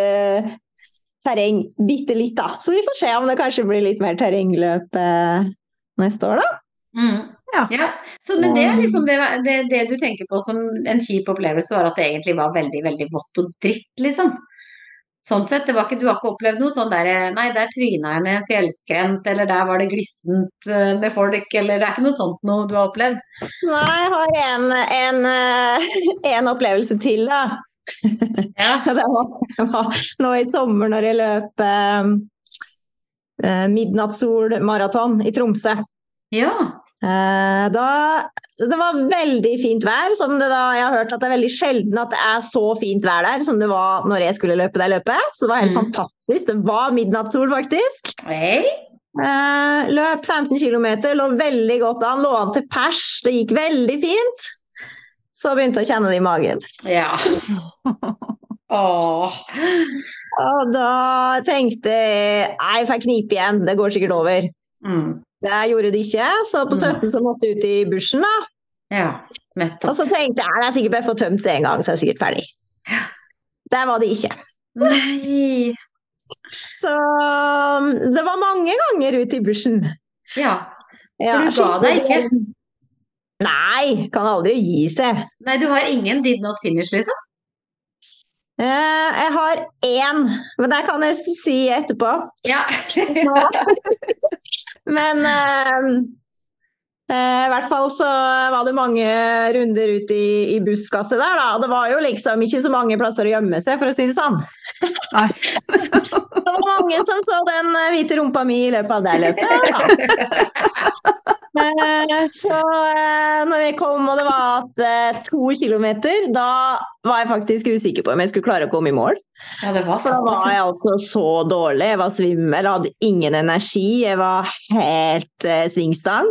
terreng bitte litt, da. Så vi får se om det kanskje blir litt mer terrengløp eh, neste år, da. Mm. Ja. Så, men det er liksom det, det, det du tenker på som en kjip opplevelse, var at det egentlig var veldig, veldig vått og dritt, liksom. Sånn sett, det var ikke, du har ikke opplevd noe sånn der Nei, der tryna jeg med en fjellskrent, eller der var det glissent eh, med folk, eller det er ikke noe sånt noe du har opplevd? Nei, jeg har en, en, eh, [LAUGHS] en opplevelse til, da. Ja. [LAUGHS] Det var, var nå i sommer når jeg løp eh, eh, midnattsolmaraton i Tromsø. Ja. Eh, da, det var veldig fint vær. Som det da, jeg har hørt at det er veldig sjelden at det er så fint vær der som det var når jeg skulle løpe det løpet. Så det var helt Mm. fantastisk. Det var midnattssol, faktisk. Hey. Eh, løp 15 km, lå veldig godt an. Lå an til pers. Det gikk veldig fint. Så begynte jeg å kjenne det i magen. Ja. [LAUGHS] Åh. Og da tenkte jeg jeg får knipe igjen. Det går sikkert over. Mm. Det gjorde det ikke. Så på 17 så måtte jeg ut i bushen, da. Ja, nettopp. Og så tenkte jeg det er sikkert bare få tømt seg en gang, så er jeg sikkert ferdig. Der var det ikke. Nei. Så um, det var mange ganger ut i bushen. Ja. Ja, For du ga deg ikke? Nei, kan aldri gi seg. Nei, du har ingen did not finish, liksom? Eh, jeg har én, men det kan jeg si etterpå. Ja. [LAUGHS] Men eh, i hvert fall så var det mange runder ut i, i busskasset der, da. Og det var jo liksom ikke så mange plasser å gjemme seg, for å si det sånn. Nei. [LAUGHS] Det var mange som så den eh, hvite rumpa mi i løpet av det løpet. Eh, Så eh, når jeg kom og det var at eh, to kilometer, da var jeg faktisk usikker på om jeg skulle klare å komme i mål. ja, det var For da var jeg altså så dårlig. Jeg var svimmel, hadde ingen energi. Jeg var helt eh, svingstang.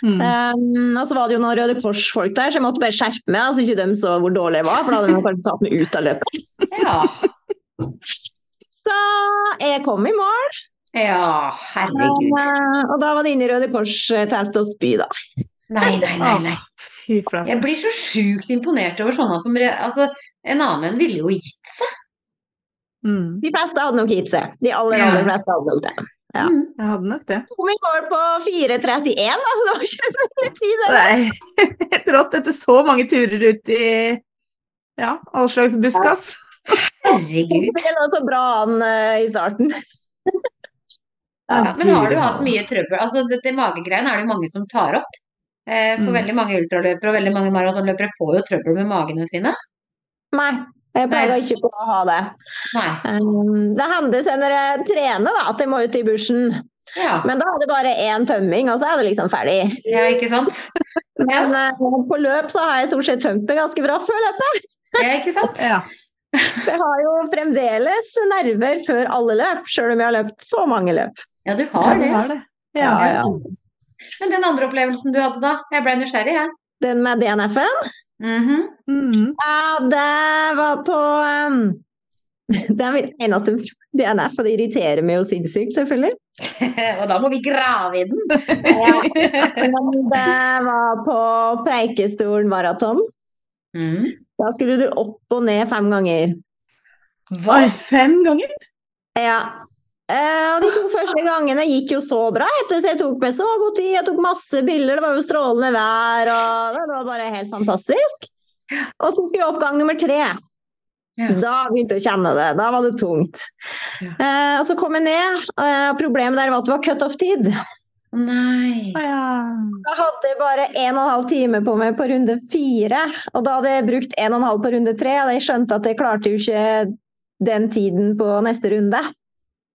Mm. Um, og så var det jo noen Røde Kors-folk der, så jeg måtte bare skjerpe meg. Så ikke de så hvor dårlig jeg var, for da hadde de kanskje tatt meg ut av løpet. Ja. Så jeg kom i mål. ja, herregud. Um, og da var det inn i Røde Kors-teltet og spy, da. Nei, nei, nei. nei. Jeg blir så sjukt imponert over sånne som Altså, en annen ville jo gitt seg. Mm, De fleste hadde nok gitt seg. De aller, Ja. aller fleste hadde nok det. Ja. Mm. jeg hadde nok det. Kom i mål på 4.31, altså det var ikke så mye tid. Nei, [LAUGHS] helt rått etter så mange turer ut i ja, all slags buskas. Herregud. Det lå så bra an uh, i starten. Ja, men har du hatt mye trøbbel? Altså, dette magegreiene er det mange som tar opp. Eh, for Mm. veldig mange ultraløpere og veldig mange maratonløpere får jo trøbbel med magene sine. Nei, jeg plaga ikke på å ha det. Nei. Um, det hender når jeg trener da, at jeg må ut i bushen. Ja, Men da er det bare én tømming, og så er det liksom ferdig. ja ikke sant? [LAUGHS] Men eh, på løp så har jeg stort sett tømt meg ganske bra før løpet. Ja, ikke sant? [LAUGHS] Ja. Jeg har jo fremdeles nerver før alle løp, sjøl om jeg har løpt så mange løp. Ja, du har det var det. Ja. Ja, ja. Men den andre opplevelsen du hadde da? Jeg ble nysgjerrig, jeg. Den med DNF-en, Mhm. Mm. ja, det var på um, [LAUGHS] Det er min eneste DNF, og det irriterer meg jo sinnssykt, selvfølgelig. [LAUGHS] og da må vi grave i den. [LAUGHS] Men det var på Preikestolen maraton. Mhm. Da skulle du opp og ned fem ganger. Hva? fem ganger? Ja. Eh, og de to første gangene gikk jo så bra, etter så jeg tok med så god tid. Jeg tok masse bilder, det var jo strålende vær, og det var bare helt fantastisk. Og så skulle jeg opp gang nummer tre. Ja. Da begynte jeg å kjenne det. Da var det tungt. Ja. Eh, og så kom jeg ned, og problemet der var at det var cutoff-tid. Nei. Å ja. Jeg hadde bare en og en halv time på meg på runde fire, og da hadde jeg brukt en og en halv på runde tre, og jeg skjønte at jeg klarte jo ikke den tiden på neste runde.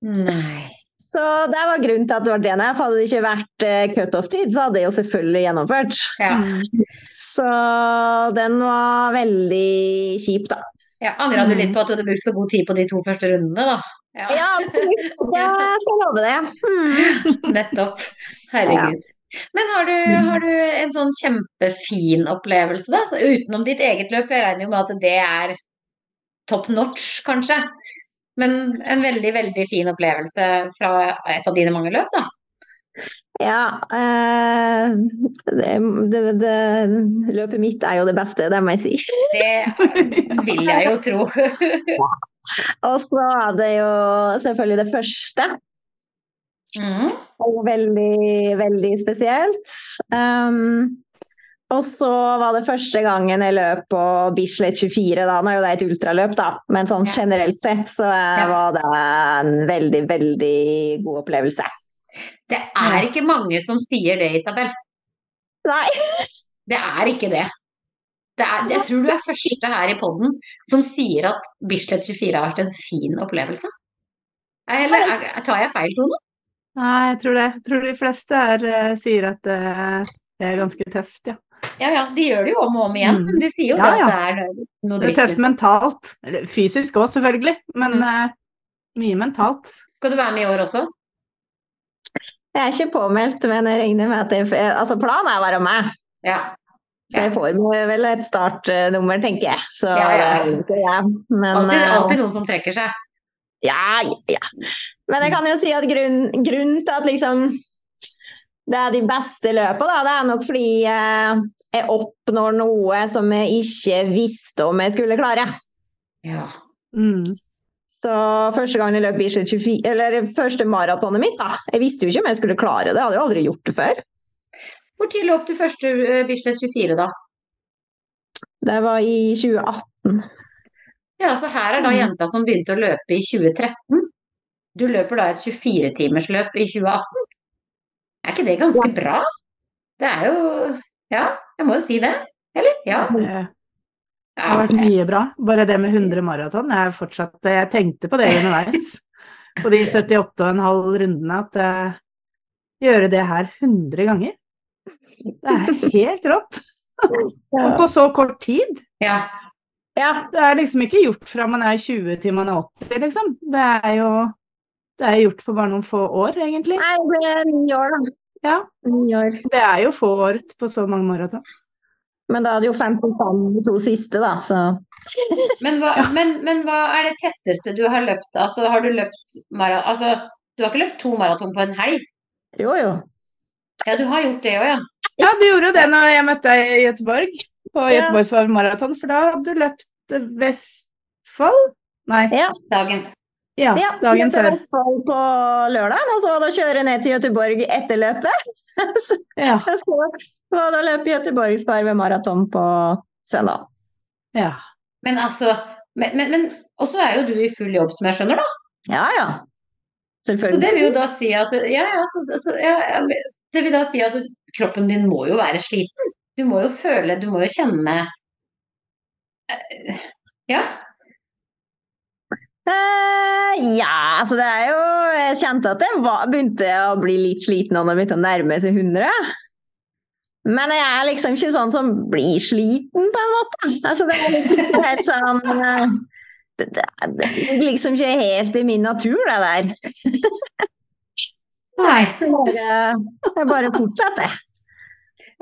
Nei. Så det var grunnen til at det var DNF. Hadde det ikke vært eh, cutoff-tid, så hadde jeg jo selvfølgelig gjennomført. Ja. Mm. Så den var veldig kjip, da. ja Angra du litt på at du hadde brukt så god tid på de to første rundene, da? Ja, Ja, absolutt. [LAUGHS] Det skal love det. Hmm. nettopp. Herregud. Men har du, har du en sånn kjempefin opplevelse, da? Så utenom ditt eget løp, for jeg regner jo med at det er top notch, kanskje. Men en veldig, veldig fin opplevelse fra et av dine mange løp, da. Ja, eh, det, det, det, løpet mitt er jo det beste, det må jeg si. Det vil jeg jo tro. [LAUGHS] Og så er det jo selvfølgelig det første. Mm. Og veldig, veldig spesielt. Um, og så var det første gangen jeg løp på Bislett 24. Da Nå er jo det et ultraløp, da, men sånn generelt sett så eh, var det en veldig, veldig god opplevelse. Det er ikke mange som sier det, Isabel. Nei. [LAUGHS] Det er ikke det. det er, jeg tror du er første her i podden som sier at Bislett 24 har vært en fin opplevelse. Eller er- tar jeg feil, Tone? Nei, jeg tror det. Jeg tror de fleste her eh, sier at eh, det er ganske tøft, ja. Ja ja, de gjør det jo om og om igjen, Mm. men de sier jo Ja, det ja. at det er noe Det er tøft mentalt. Eller fysisk òg, selvfølgelig, men Mm. uh, mye mentalt. Skal du være med i år også? Jeg er ikke påmeldt, men jeg regner med at jeg Altså, planen er å være med. Ja. Så jeg får vel et startnummer, tenker jeg. Så Ja, ja. er. Men Alltid, eh, alltid noen som trekker seg. Ja, ja, ja. Men jeg kan jo si at grunnen grunn til at liksom det er de beste løpene, da, det er nok fordi eh, jeg oppnår noe som jeg ikke visste om jeg skulle klare. Ja. Mm. Så første gang jeg løp Bislett 24, eller første maratonet mitt, da. Jeg visste jo ikke om jeg skulle klare det, jeg hadde jo aldri gjort det før. Hvor tid løp du første eh, Bislett 24, da? Det var i 2018. Ja, så her er da Mm. jenta som begynte å løpe i 2013. Du løper da et 24-timersløp i 2018. Er ikke det ganske bra? Det er jo Ja, jeg må jo si det. Eller? Ja. Det ja. har vært mye bra. Bare det med 100 maraton. Jeg, jeg tenkte på det underveis. [LAUGHS] På de 78,5 rundene at uh, gjøre det her 100 ganger. Det er helt rått. På så kort tid. ja. Ja, Det er liksom ikke gjort fra man er 20 til man er 80, liksom. Det er jo det er gjort for bare noen få år, egentlig. Nei, det ble ni år, da. Ja, Ni år. det er jo få år på så mange maraton. Men da hadde jo 55 de to siste, da, så Men, hva, men, men hva er det tetteste du har løpt? Altså, har du løpt mara... Altså, du har ikke løpt to maraton på en helg? jo, jo. Ja, du har gjort det òg, ja. Ja, du gjorde det når jeg møtte deg i Gøteborg, på Ja. Göteborgsvarv maraton, for da hadde du løpt Vestfold? Nei, Ja. Dagen. Ja, Ja, dagen før. før. Vestfold på lørdag, og så var det å kjøre ned til Göteborg etter løpet. [LAUGHS] så Ja, så var det å løpe Göteborgsvarvet maraton på søndag. ja. Men altså Men, men, men Og så er jo du i full jobb, som jeg skjønner, da. Ja, ja. Så det vil jo da si at Ja, ja, så, så, ja, ja Det vil da si at kroppen din må jo være sliten. Du må jo føle Du må jo kjenne eh, Ja. Eh, ja, altså det er jo Jeg kjente at jeg var, begynte å bli litt sliten når det begynte å nærme seg 100. Men jeg er liksom ikke sånn som blir sliten, på en måte. Altså det er liksom ikke helt sånn eh, det, det, det ligger liksom ikke helt i min natur, det der. Nei. [LAUGHS] Det bare fortsetter.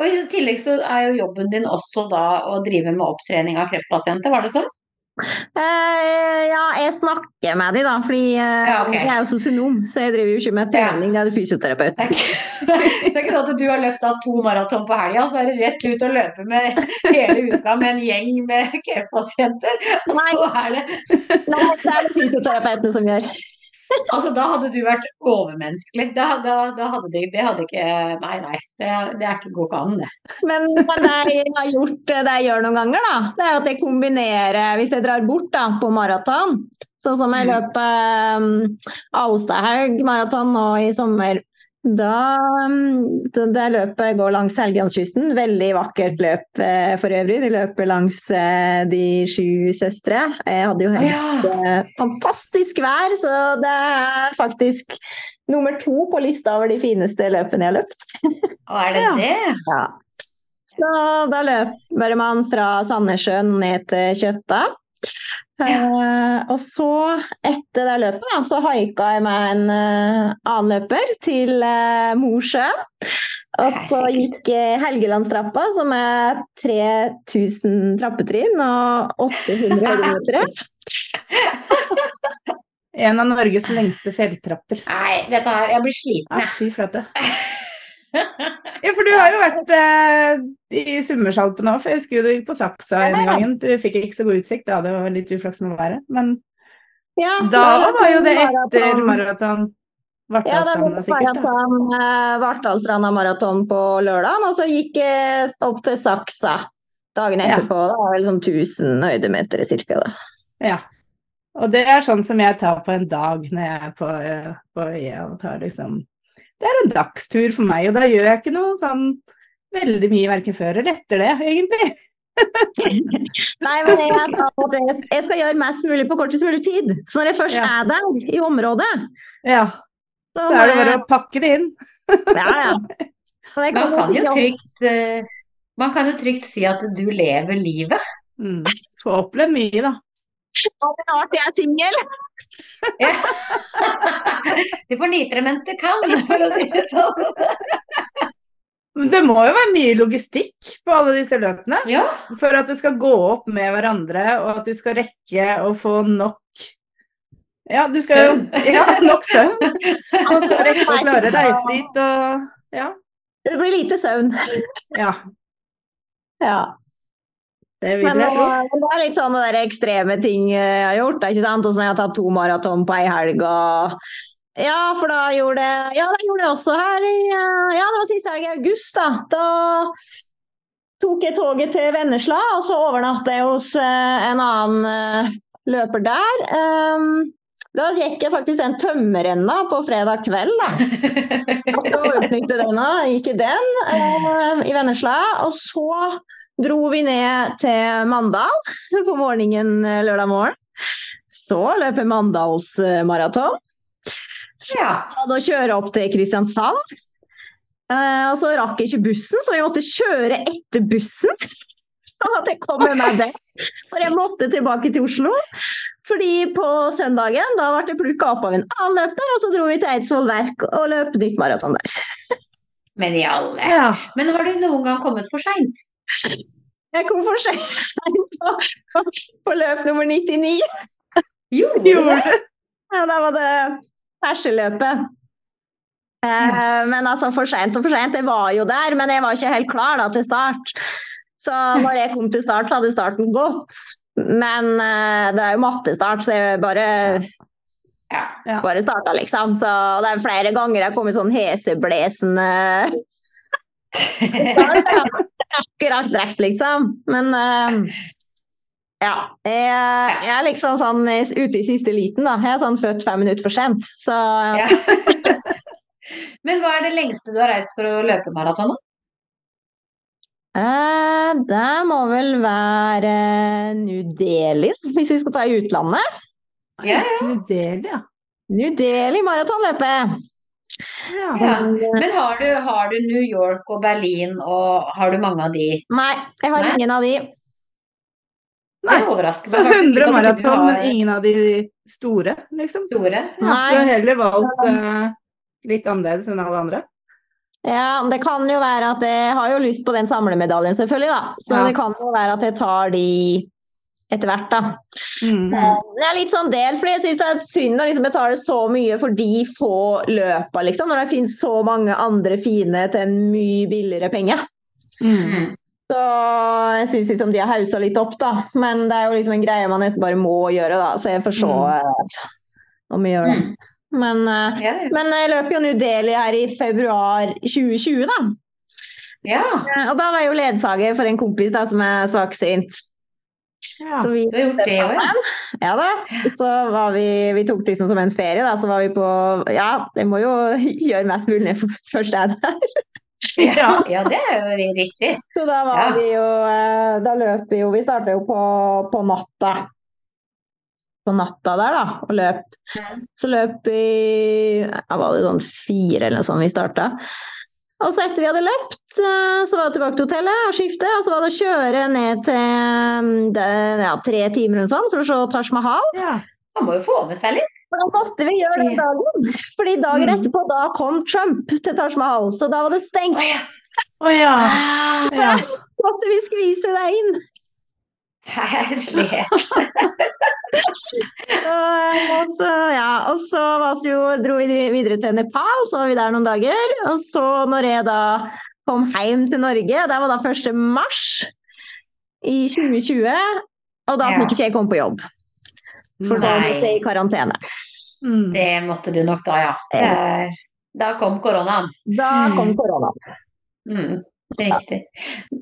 Og i tillegg så er jo jobben din også da å drive med opptrening av kreftpasienter, var det sånn? Eh, ja, jeg snakker med de da, fordi uh, Ja, okay. jeg er jo sosionom, så jeg driver jo ikke med trening, det [LAUGHS] er det fysioterapeut. så er så det er ikke sånn at du har løpt av to maraton på helga, så er det rett ut og løpe med hele uka med en gjeng med kreftpasienter. Og Nei. så er det Nei, det er det fysioterapeutene som gjør. Altså, da hadde du vært overmenneskelig. Da, da, da hadde de Det hadde ikke Nei, nei. Det, det er ikke går ikke an, det. Men, men det jeg har gjort, det jeg gjør noen ganger, da, det er at jeg kombinerer Hvis jeg drar bort da, på maraton, sånn som jeg løper løp um, Alstahaug maraton nå i sommer, da um, det, løpet går langs Helgelandskysten. Veldig vakkert løp eh, for øvrig. De løper langs eh, De sju søstre. Jeg hadde jo helt ja. eh, fantastisk vær, så det er faktisk nummer to på lista over de fineste løpene jeg har løpt. [LAUGHS] Og er det det? Ja. Så da løper man fra Sandnessjøen ned til Kjøtta. Eh, og så, etter det løpet, da, så haika jeg med en uh, annen løper til uh, Mosjøen. Og så gikk Helgelandstrappa, som er 3000 trappetrinn og 800 [LAUGHS] høydemetere. En av Norges lengste fjelltrapper. Nei, dette her Jeg blir sliten, Ja, fy flate. [LAUGHS] Ja, for du har jo vært eh, i Summersalpene òg, for jeg husker jo du gikk på Saksa en gang. Du fikk ikke så god utsikt, da det var litt uflaks med været. Men Ja, da var jo det etter maraton. Ja, Vartdalsstranda sikkert. da. maraton, eh, maraton på lørdag, og så gikk jeg opp til Saksa dagen Ja. etterpå. Det var vel sånn 1000 høydemeter cirka. Da. Ja. Og det er sånn som jeg tar på en dag når jeg er på, eh, på øya og tar liksom Det er en dagstur for meg, og da gjør jeg ikke noe sånn veldig mye verken før eller etter det, egentlig. [LAUGHS] Nei, men jeg, jeg, jeg skal gjøre mest mulig på kortest mulig tid. Så når jeg først Ja. er der, i området, Ja, så, så er det bare å pakke det inn. [LAUGHS] Ja, ja. Jeg Man kan jo trygt eh, Man kan jo trygt si at du lever livet. Mm. Får oppleve mye, da. Ja, det er rart jeg er singel. Ja. [LAUGHS] Du får nyte det mens du kan, for å si det sånn. Men det må jo være mye logistikk på alle disse løpene. Ja. For at det skal gå opp med hverandre, og at du skal rekke å få nok Ja, du skal jo Søvn. Ja, nok søvn. [LAUGHS] Og så rekke å klare å reise dit og Ja. Det blir lite søvn. ja Ja. Det vil Men, jeg tro. eh, det er litt sånne der ekstreme ting jeg har gjort. Ikke sant? Sånn jeg har tatt to maraton på ei helg og Ja, for da gjorde jeg Ja, det gjorde jeg også her i eh, Ja, det var siste helg i august, da. Da tok jeg toget til Vennesla, og så overnattet jeg hos eh, en annen eh, løper der. Um, da gikk jeg faktisk en tømmerrenna på fredag kveld, da. [LAUGHS] Og utnyttet den, da. gikk i den eh, i Vennesla. Og så dro vi ned til Mandal [LAUGHS] på morgenen eh, lørdag morgen. Så løper Mandalsmaraton. ja. Og kjøre opp til Kristiansand. Eh, og så rakk jeg ikke bussen, så jeg måtte kjøre etter bussen. [LAUGHS] Sånn at jeg kom med meg det. For jeg måtte tilbake til Oslo. Fordi på søndagen da ble jeg plukka opp av en annen løper, og så dro vi til Eidsvoll Verk og løp nytt maraton der. [LAUGHS] Men i alle. Ja. Men har du noen gang kommet for seint? [LAUGHS] Jeg kom for sent på, på, på løp nummer 99. Gjorde du det? Ja, da var det perseløpet. Eh, men altså, for seint og for seint. Det var jo der, men jeg var ikke helt klar da, til start. Så når jeg kom til start, så hadde starten gått. Men eh, det er jo mattestart, så jeg bare Ja. Ja. bare starta, liksom. Så det er flere ganger jeg har kommet sånn heseblesende [LAUGHS] Akkurat drept liksom. Men uh, ja. Jeg, jeg er liksom sånn ute i siste liten, da. Jeg er sånn født fem minutter for sent. Så Ja. [LAUGHS] Men hva er det lengste du har reist for å løpe maraton? da? eh, det må vel være New Delhi, hvis vi skal ta i utlandet. Ja, New Delhi, ja. New Delhi maratonløpet. Ja. Ja. Men har du, har du New York og Berlin, og har du mange av de? Nei, jeg har Nei. ingen av de. Det Nei. overrasker Så meg faktisk 100 ikke at maraton, men ingen av de store, liksom. store. Ja, Nei. du har heller valgt uh, litt annerledes enn alle andre. Ja, Det kan jo være at jeg har jo lyst på den samlemedaljen, selvfølgelig. da. Så Ja. det kan jo være at jeg tar de etter hvert, da. Mm. Det er litt sånn del, fordi jeg syns det er synd å liksom betale så mye for de få løpa, liksom. Når det finnes så mange andre fine til en mye billigere penge. Mm. Så jeg syns liksom de har haussa litt opp, da. Men det er jo liksom en greie man nesten bare må gjøre, da. Så jeg får se mm. om vi gjør det. Mm. Men, eh, ja. men jeg løper jo New Delhi her i februar 2020, da. ja, Eh, Og da var jeg jo ledsager for en kompis da, som er svaksynt. Ja. Så vi du har gjort det òg, ja. Ja da. Så var vi Vi tok det liksom som en ferie, da. Så var vi på Ja, jeg må jo [LAUGHS] gjøre mest mulig når jeg først er der. Ja, [LAUGHS] ja, det er jo riktig. Så da var Ja. vi jo eh, Da løp vi jo Vi starta jo på, på natta. På natta der, da, og løp. Så løp vi ja, Var det sånn fire eller noe sånt vi starta. Og så etter vi hadde løpt, eh, så var det tilbake til hotellet og skifte. Og så var det å kjøre ned til mm, det, ja, tre timer eller sånt for å se Taj Mahal. Ja. Man må jo få med seg litt. Da måtte vi gjøre den dagen. Fordi dagen Mm. etterpå, da kom Trump til Taj Mahal. Så da var det stengt. Å ja. Oh, ja. [LAUGHS] ja. Måtte vi skvise deg inn. Herlighet. [LAUGHS] Og så, ja, og så jo, dro vi videre til Nepal, så var vi der noen dager. Og så når jeg da kom hjem til Norge, det var da 1. mars i 2020, og da Ja. fikk ikke jeg komme på jobb. For da Nei. måtte jeg i karantene. Mm. Det måtte du nok da, ja. Det er, da kom koronaen. Da kom koronaen. Mm, riktig.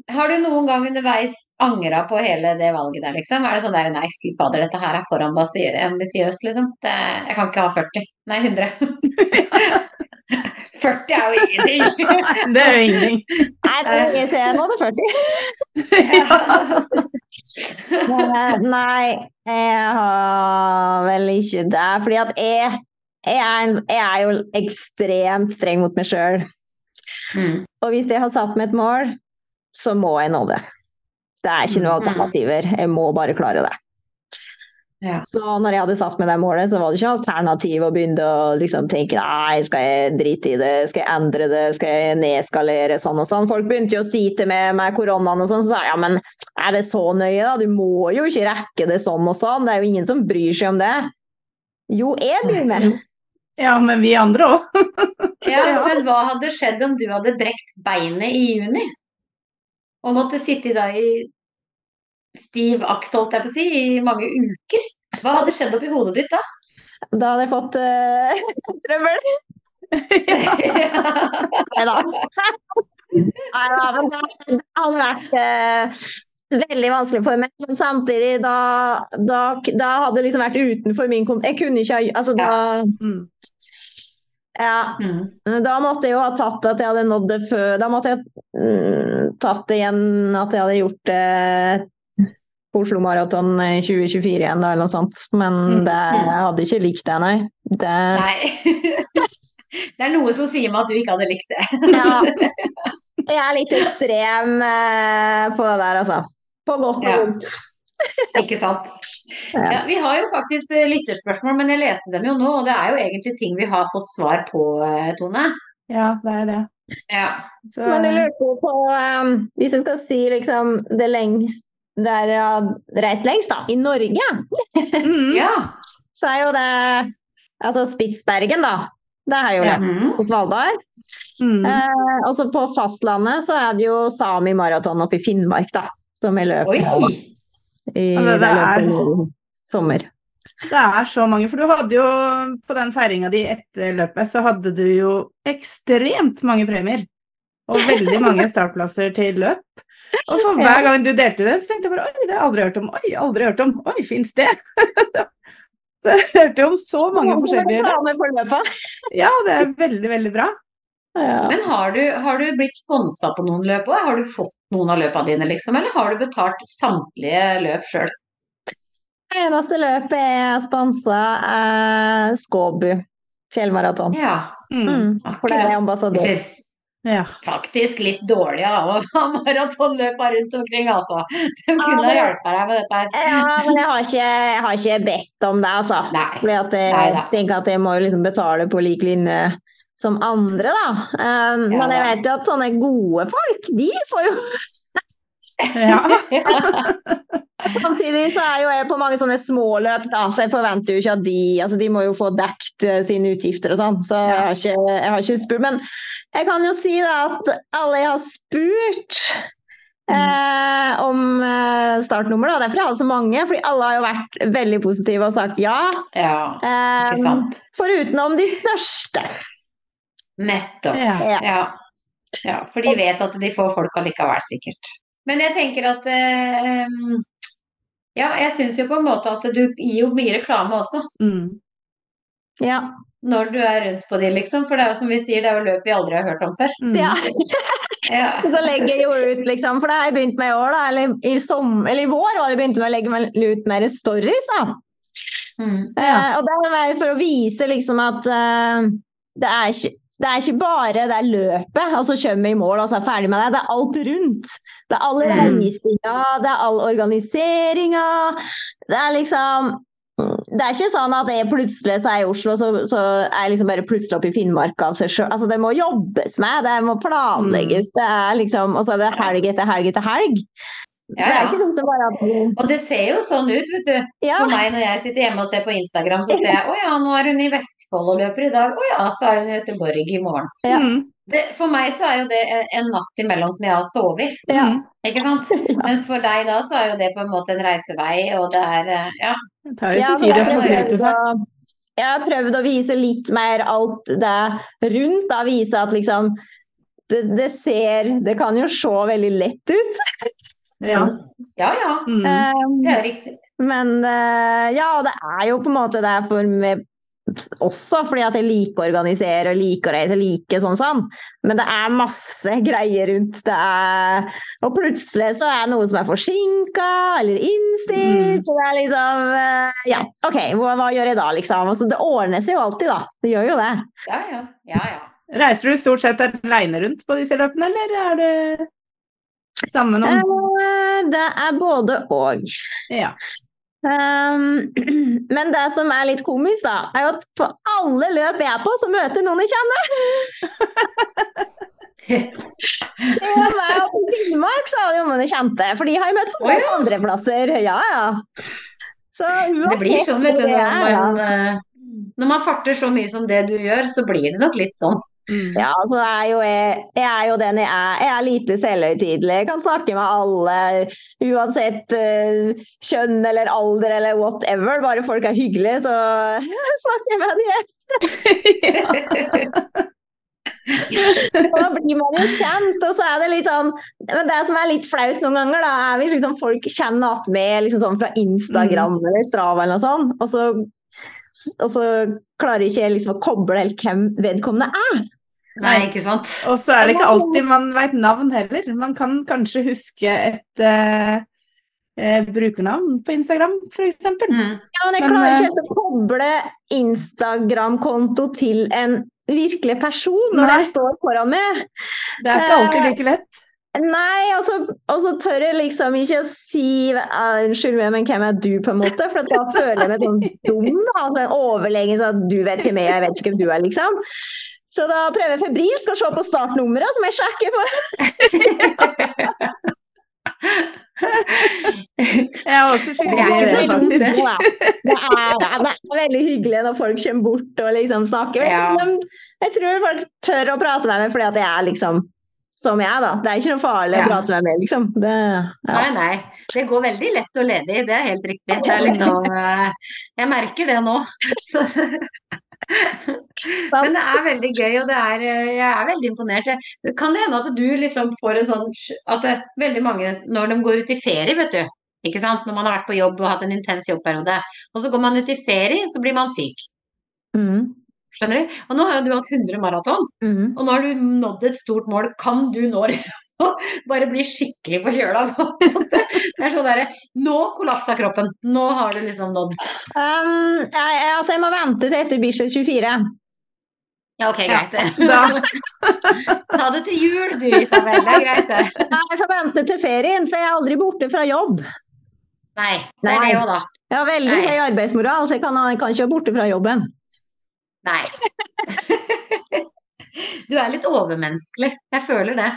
Har du noen gang underveis angra på hele det valget der, liksom? Er det sånn der nei, fy fader, dette her er for ambisiøst, liksom. Det, jeg kan ikke ha 40. Nei, 100. 40 [LAUGHS] er jo ingenting. [LAUGHS] Det er jo ingenting. Nei, det er lenge siden jeg nådde 40. [LAUGHS] Men, eh, Nei, jeg har vel ikke det. Fordi at jeg, jeg, er, en, jeg er jo ekstremt streng mot meg sjøl. Mm, Og hvis jeg har satt meg et mål, så må jeg nå det. Det er ikke noen Mm. alternativer. Jeg må bare klare det. Ja. Så når jeg hadde satt meg det målet, så var det ikke alternativ å begynne å liksom tenke nei, skal jeg drite i det, skal jeg endre det, skal jeg nedskalere sånn og sånn. Folk begynte jo å si til meg med koronaen og sånn, så sa jeg ja, men er det så nøye da? Du må jo ikke rekke det sånn og sånn. Det er jo ingen som bryr seg om det. Jo, jeg bryr meg. Ja, men vi andre òg. Ja, Ja. [LAUGHS] men hva hadde skjedd om du hadde brekt beinet i juni? Og måtte sitte da i stiv akt, holdt jeg på å si, i mange uker? Hva hadde skjedd oppi hodet ditt da? Da hadde jeg fått uh, [LAUGHS] trøbbel. [LAUGHS] Nei da. Nei da, men det hadde vært uh, veldig vanskelig for meg. Men samtidig, da, da, da hadde det liksom vært utenfor min kont... Jeg kunne ikke ha Altså, da Mm. Ja. Mm. Da måtte jeg jo ha tatt at jeg hadde nådd det før Da måtte jeg mm, tatt det igjen at jeg hadde gjort det på Oslo Maraton 2024 igjen, da, eller noe sånt. Men Mm. det, jeg hadde ikke likt det, nei. Det, Nei. [LAUGHS] Det er noe som sier meg at du ikke hadde likt det. [LAUGHS] Ja. Jeg er litt ekstrem eh, på det der, altså. På godt og Ja. Ikke sant? Ja. Vi har jo faktisk eh, lytterspørsmål, men jeg leste dem jo nå, og det er jo egentlig ting vi har fått svar på, eh, Tone. Ja, det er det. Ja. Så, Men jeg lurer jo på um, Hvis jeg skal si liksom det lengst der jeg har reist lengst, da, i Norge, mm. ja. så er jo det Altså Spitsbergen, da. Det har jeg jo løpt Mhm. på Svalbard. Mm. Eh, og så på fastlandet så er det jo Sami maraton oppe i Finnmark, da. Som jeg løp Oi! I Ja, det- det der er- sommer. Det er så mange, for du hadde jo på den feiringa di etter løpet, så hadde du jo ekstremt mange premier. Og veldig mange [LAUGHS] startplasser til løp. Og for hver gang du delte det, så tenkte jeg bare oi, det har jeg aldri hørt om. Oi, aldri hørt om. Oi, fins [LAUGHS] det? så jeg hørte jo om så mange forskjellige løp. Løpet. Ja, det er veldig, veldig bra. Ja. Men har du, har du blitt sponsa på noen løp òg? Har du fått noen av løpene dine, liksom? Eller har du betalt samtlige løp sjøl? Eneste løpet er sponsa, eh, Skåbu fjellmaraton. Ja, Mm. Mm, for der er ambassadør. Ja. faktisk litt dårlig av å ha maratonløpa rundt omkring, altså. De kunne ha men- hjulpet deg med dette. Ja, men jeg har ikke, jeg har ikke bedt om det, altså. Nei. Fordi at jeg Nei, tenker at jeg må liksom betale på lik linje som andre, da. Um, Ja men jeg vet jo at sånne gode folk, de får jo ja. [LAUGHS] Samtidig så er jo jeg på mange sånne småløp, da, så jeg forventer jo ikke at de Altså, de må jo få dekt eh, sine utgifter og sånn, så jeg har, ikke, jeg har ikke spurt. Men jeg kan jo si da at alle jeg har spurt eh, om eh, startnummer, da, derfor jeg har så mange, fordi alle har jo vært veldig positive og sagt ja. Ja, Eh, ikke sant. Forutenom de største. Nettopp. ja. Ja. Ja. for de vet at de får folk allikevel, sikkert. Men jeg tenker at eh, Ja, jeg syns jo på en måte at du gir jo mye reklame også, Mm. Ja. når du er rundt på de, liksom. For det er jo som vi sier, det er jo løp vi aldri har hørt om før. Mm. ja. [LAUGHS] [LAUGHS] Ja. Så legger jeg jo ut, liksom, for det har jeg begynt med i år, da, eller i, som, eller i vår har jeg begynt med å legge meg ut mer stories, da. Mm. Ja. Eh, og det er mer for å vise liksom at eh, det, er ikke, det er ikke bare det er løpet, og så kommer vi i mål og så er jeg ferdig med det. Det er alt rundt. Det er all Mm. reisinga, det er all organiseringa. Det er liksom det er ikke sånn at jeg plutselig så er i Oslo, så, så er jeg liksom bare plutselig oppe i Finnmark av seg sjøl. Altså, det må jobbes med, det må planlegges. Det er liksom, og så er det helg etter helg etter helg. Ja, Det er ikke noe som bare Og det ser jo sånn ut, vet du. ja, For meg når jeg sitter hjemme og ser på Instagram, så ser jeg å ja, nå er hun i Vestfold og løper i dag. Å ja, så er hun i Göteborg i morgen. Ja. Mm. Det, for meg så er jo det en- natt imellom som jeg har sovet. ja. Ikke sant? [LAUGHS] Mens for deg da så er jo det på en måte en reisevei, og det er eh, ja. Det tar jo sin tid å forberede seg. Jeg har prøvd å vise litt mer alt det rundt. Da. Vise at liksom det, det ser Det kan jo se veldig lett ut. [LAUGHS] Ja. Ja ja, Mm. Um, det er riktig. men eh, ja, det er jo på en måte det for meg også, fordi at jeg liker å organisere og liker å reise, liker sånn sånn. Men det er masse [LAUGHS] greier rundt. Det er Og plutselig så er det noe som er forsinka eller innstilt. Mm. det er liksom eh, Ja, OK, hva, hva gjør jeg da, liksom? Altså, det ordner seg jo alltid, da. Det gjør jo det. Ja ja. Ja ja. Reiser du stort sett aleine rundt på disse løpene, eller er det sammen om Eh, Det er både og. Ja. Um, [CLEARS THROAT] men det som er litt komisk, da, er jo at på alle løp jeg er på, så møter noen jeg kjenner. det var i [LAUGHS] Finnmark så hadde jo noen jeg kjente, for de har jeg møtt på oh, ja. andre plasser. Ja, ja. Så Det blir sånn, vet du, når man, eh, når man farter så mye som det du gjør, så blir det nok litt sånn. Mm. Ja, altså er jo jeg, jeg er jo den jeg er. Jeg er lite selvhøytidelig. Jeg kan snakke med alle, uansett uh, kjønn eller alder eller whatever. Bare folk er hyggelige, så snakker jeg med dem. Yes. Og [LAUGHS] da blir man jo kjent, og så er det litt sånn Men det som er litt flaut noen ganger, da, er hvis liksom folk kjenner at med liksom sånn fra Instagram eller Strava eller noe sånt, og så, og så klarer ikke liksom å koble helt hvem vedkommende er. Nei, ikke sant. Og så er det ikke alltid man veit navn heller. Man kan kanskje huske et uh, eh, brukernavn på Instagram, f.eks. Mm. Ja, men jeg Men, klarer eh, ikke helt å koble Instagram-konto til en virkelig person når Nei. den står foran meg. Det er ikke alltid like lett. Nei, og så, tør jeg liksom ikke å si «Ah, Unnskyld meg, men hvem er du, på en måte? For da føler jeg meg sånn dum. da, altså en overlegen sånn at du vet hvem jeg er, jeg vet ikke hvem du er, liksom. Så da prøver jeg febrilsk å se på startnummeret, som jeg sjekker på. [LAUGHS] Jeg er også Det er ikke så dumt, det. Det, er, det er veldig hyggelig når folk kommer bort og liksom snakker. Ja. Jeg tror folk tør å prate med meg fordi at jeg er liksom som jeg, da. Det er ikke noe farlig Ja. å prate med meg, liksom. Det, ja. Nei, nei. Det går veldig lett og ledig, det er helt riktig. Det er liksom eh, Jeg merker det nå. [LAUGHS] Så, men det er veldig gøy, og det er, eh, jeg er veldig imponert. Kan det hende at du liksom får en sånn At det, veldig mange når de går ut i ferie, vet du. Ikke sant? Når man har vært på jobb og hatt en intens jobbperiode. Og så går man ut i ferie, så blir man syk. Mm. Skjønner du? Og nå har jo du hatt 100 maraton, Mm. og nå har du nådd et stort mål. Kan du nå liksom [LAUGHS] bare bli skikkelig forkjøla? på en måte? Det er sånn derre Nå kollapsa kroppen. Nå har du liksom nådd. Um, jeg, altså, jeg må vente til etter Bislett 24. Ja, ok, greit [LAUGHS] ja. [LAUGHS] Ta det til jul du, Isabel. Det er greit det. Nei, Jeg får vente til ferien, for jeg er aldri borte fra jobb. Nei, det er det òg, da. Jeg har veldig Nei. høy arbeidsmoral, så jeg kan, kan ikke være borte fra jobben. Nei. [LAUGHS] Du er litt overmenneskelig. Jeg føler det.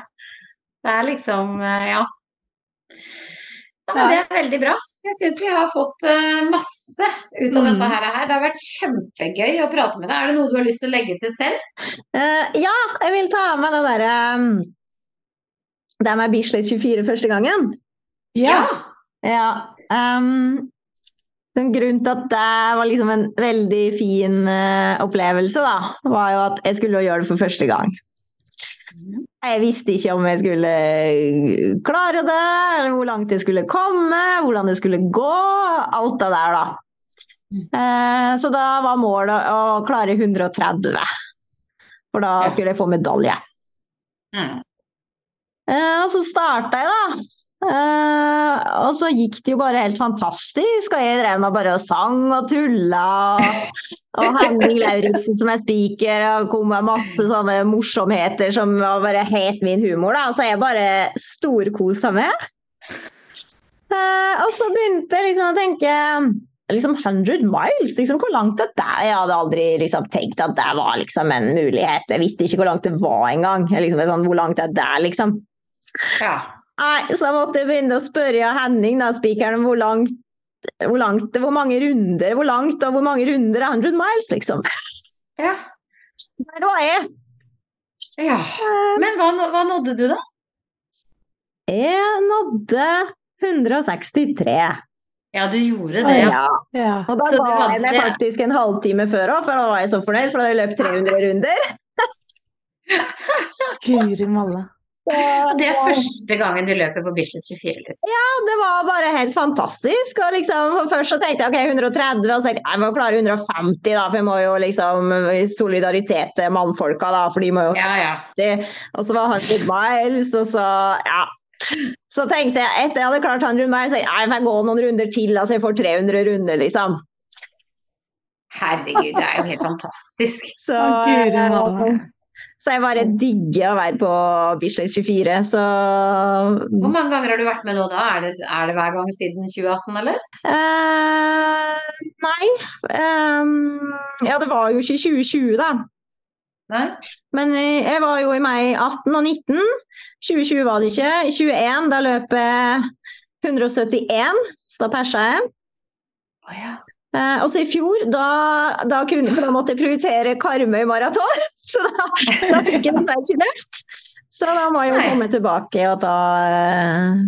Det er liksom eh, Ja. Ja, men Det er veldig bra. Jeg syns vi har fått eh, masse ut av Mm. dette her. Det har vært kjempegøy å prate med deg. Er det noe du har lyst til å legge til selv? Uh, ja, jeg vil ta med det derre um, Det med Bislett 24 første gangen. Ja. Ja. Um, den grunnen til at det var liksom en veldig fin eh, opplevelse, da, var jo at jeg skulle gjøre det for første gang. Jeg visste ikke om jeg skulle klare det, eller hvor langt jeg skulle komme, hvordan det skulle gå. Alt det der, da. Eh, så da var målet å klare 130. For da skulle jeg få medalje. Mm. Eh, og så starta jeg, da. Eh, og så gikk det jo bare helt fantastisk, og jeg drev med bare og sang og tulla. Og, Henning Lauritzen som er speaker, og kom med masse sånne morsomheter som var bare helt min humor. da, Så jeg bare storkosa med. Uh, og så begynte jeg liksom å tenke liksom 100 miles, liksom hvor langt er det? Jeg hadde aldri liksom tenkt at det var liksom en mulighet. Jeg visste ikke hvor langt det var engang. Liksom, sånn, hvor langt er det, liksom? Ja. Nei, så jeg måtte begynne å spørre Henning, da, spikeren, hvor langt, hvor langt, hvor mange runder, hvor langt og hvor mange runder er 100 miles, liksom. ja. Der var jeg. ja. Men hva, hva nådde du, da? Jeg nådde 163. Ja, du gjorde det, ja. Ja. Og da Så var hadde jeg det- faktisk en halvtime før òg, for da var jeg så fornøyd, for da hadde jeg løpt 300 runder. Guri malla. Så- Det er første gangen du løper på Bislett 24, liksom. Ja, det var bare helt fantastisk. Og liksom, først så tenkte jeg ok, 130, og så tenkte jeg jeg må klare 150, da, for jeg må jo liksom i solidaritet til mannfolka, da, for de må jo Ja, ja. det. Og så var 100 miles, og så ja. Så tenkte jeg, etter jeg hadde klart 100 miles, så jeg, jeg får gå noen runder til, altså jeg får 300 runder, liksom. Herregud, det er jo helt fantastisk. Så, Guri malla. Så jeg bare digger å være på Bislett 24, så Hvor mange ganger har du vært med nå da? Er det, er det hver gang siden 2018, eller? eh, Nei. ehm, ja, det var jo ikke 2020, da. Nei? Men eh, jeg var jo i meg 18 og 19. 2020 var det ikke. I 21 da løp jeg 171, så da persa jeg. Oh, ja. Eh, og så i fjor, da, da, kunne, da måtte jeg prioritere Karmøy maraton, [LAUGHS] så da, da fikk jeg dessverre ikke løft. Så da må jeg jo komme tilbake og ta eh,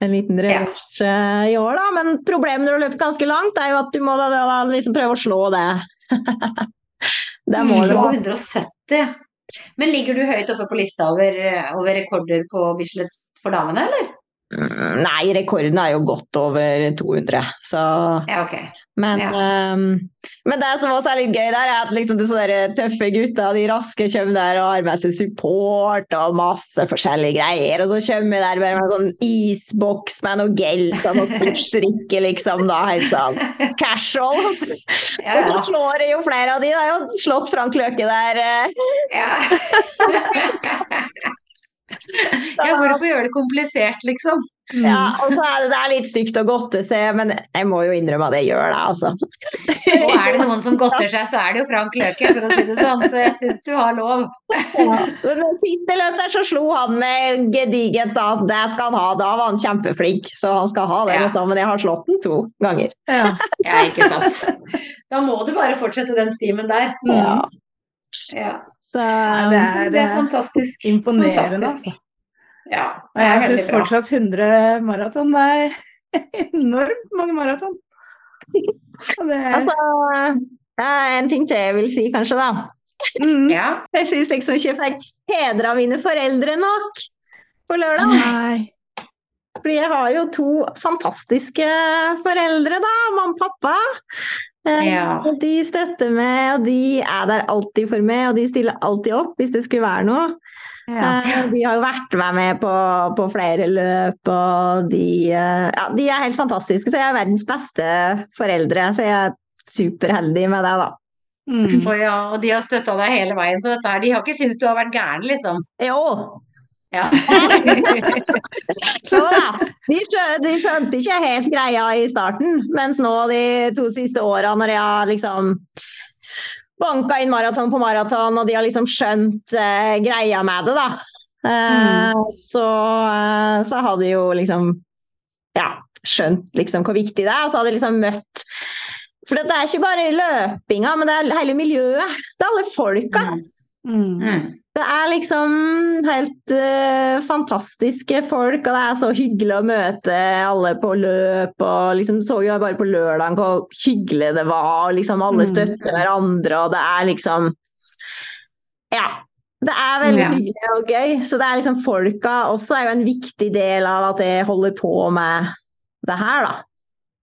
en liten revansj eh, i år, da. Men problemet når du har løpt ganske langt, er jo at du må da, liksom prøve å slå det. [LAUGHS] det er målet. Slå 170. Men ligger du høyt oppe på lista over, over rekorder på Bislett for damene, eller? Mm, Nei, rekorden er jo godt over 200, så Ja, ok. Men, Ja. um, men det som også er litt gøy der, er at liksom de der tøffe gutta, de raske kommer der og har med seg support og masse forskjellige greier. Og så kommer vi der bare med en sånn isboks med noe gels og sportsdrikke, liksom. da, Helt sånn casual. Ja, og så slår jo flere av de. Det er jo slått Frank Løke der. eh. ja. [LAUGHS] ja, hvorfor gjøre det komplisert, liksom? Mm. Ja, og så er det, det er litt stygt å godte seg, men jeg må jo innrømme at jeg gjør det, altså. Og er det noen som godter seg, så er det jo Frank Løke, for å si det sånn. Så jeg syns du har lov. Men siste løpet der så slo han med gedigent da, det skal han ha. Da var han kjempeflink, så han skal ha det. Ja. Liksom. Men jeg har slått den to ganger. Ja. Ja, ikke sant. Da må du bare fortsette den stimen der. Mm. Ja. Ja. Så, Det er, Det er fantastisk. imponerende, Fantastisk. altså. Ja, Og jeg syns fortsatt 100 maraton er [LAUGHS] enormt mange maraton. [LAUGHS] Det er altså, eh, en ting til jeg vil si, kanskje, da. mm. Ja. Jeg syns liksom ikke jeg fikk hedra mine foreldre nok på lørdag. Nei. Fordi jeg har jo to fantastiske foreldre, da. Mamma og pappa. Eh, Ja. og De støtter meg, og de er der alltid for meg, og de stiller alltid opp hvis det skulle være noe. Ja. Eh, De har jo vært med meg på, på flere løp, og de, eh, ja, de er helt fantastiske. Så jeg er verdens beste foreldre, så jeg er superheldig med det, da. Mm. Og, ja, og de har støtta deg hele veien på dette her. De har ikke syntes du har vært gæren, liksom. Jo, Ja. [LAUGHS] da. De, skjø, de skjønte ikke helt greia i starten, mens nå de to siste åra, når jeg har liksom banka inn maraton på maraton, og de har liksom skjønt eh, greia med det, da. Eh, så, eh, så har de jo liksom ja, skjønt liksom hvor viktig det er, og så har de liksom møtt For det er ikke bare løpinga, men det er hele miljøet. Det er alle folka. Mm. Mm. Mm. Det er liksom helt uh, fantastiske folk, og det er så hyggelig å møte alle på løp. og liksom Så jo bare på lørdag hvor hyggelig det var, og liksom alle Mm. hverandre, og det er liksom Ja. Det er veldig Ja. hyggelig og gøy. Så det er liksom folka også er jo en viktig del av at jeg holder på med det her, da.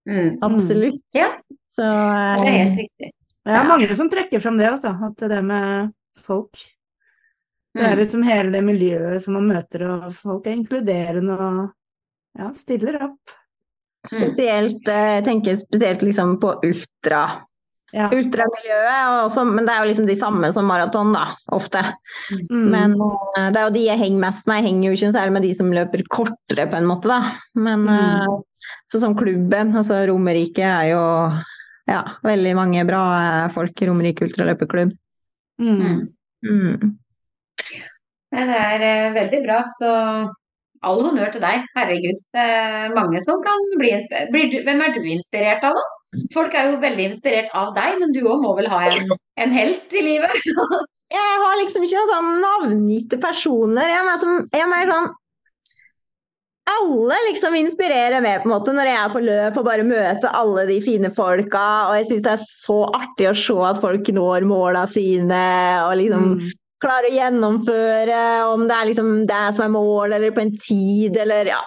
Mm. Absolutt. Ja. Så Det er helt riktig. Det er mange som trekker fram det, altså. At det med folk Det er Mm. liksom hele det miljøet som man møter, og folk er inkluderende og ja, stiller opp. spesielt eh, Jeg tenker spesielt liksom på ultra. Ja. ultramiljøet, også, men det er jo liksom de samme som maraton, da, ofte. Mm. Men eh, det er jo de jeg henger mest med. Jeg henger jo ikke særlig med de som løper kortere, på en måte, da. Men Mm. sånn som klubben, altså Romerike er jo ja, veldig mange bra folk i Romerike ultraløperklubb. Mm. Mm. Det er eh, veldig bra. Så all honnør til deg. Herregud. Det er mange som kan bli inspirert. Hvem er du inspirert av, da? Folk er jo veldig inspirert av deg, men du òg må vel ha en, en helt i livet? [LAUGHS] Jeg har liksom ikke noen sånn navngitte personer. Jeg er mer, som, jeg er mer sånn alle liksom inspirerer meg på en måte når jeg er på løp og bare møter alle de fine folka. Og jeg syns det er så artig å se at folk når måla sine og liksom Mm. Klarer å gjennomføre, om det er liksom det som er mål, eller på en tid, eller ja.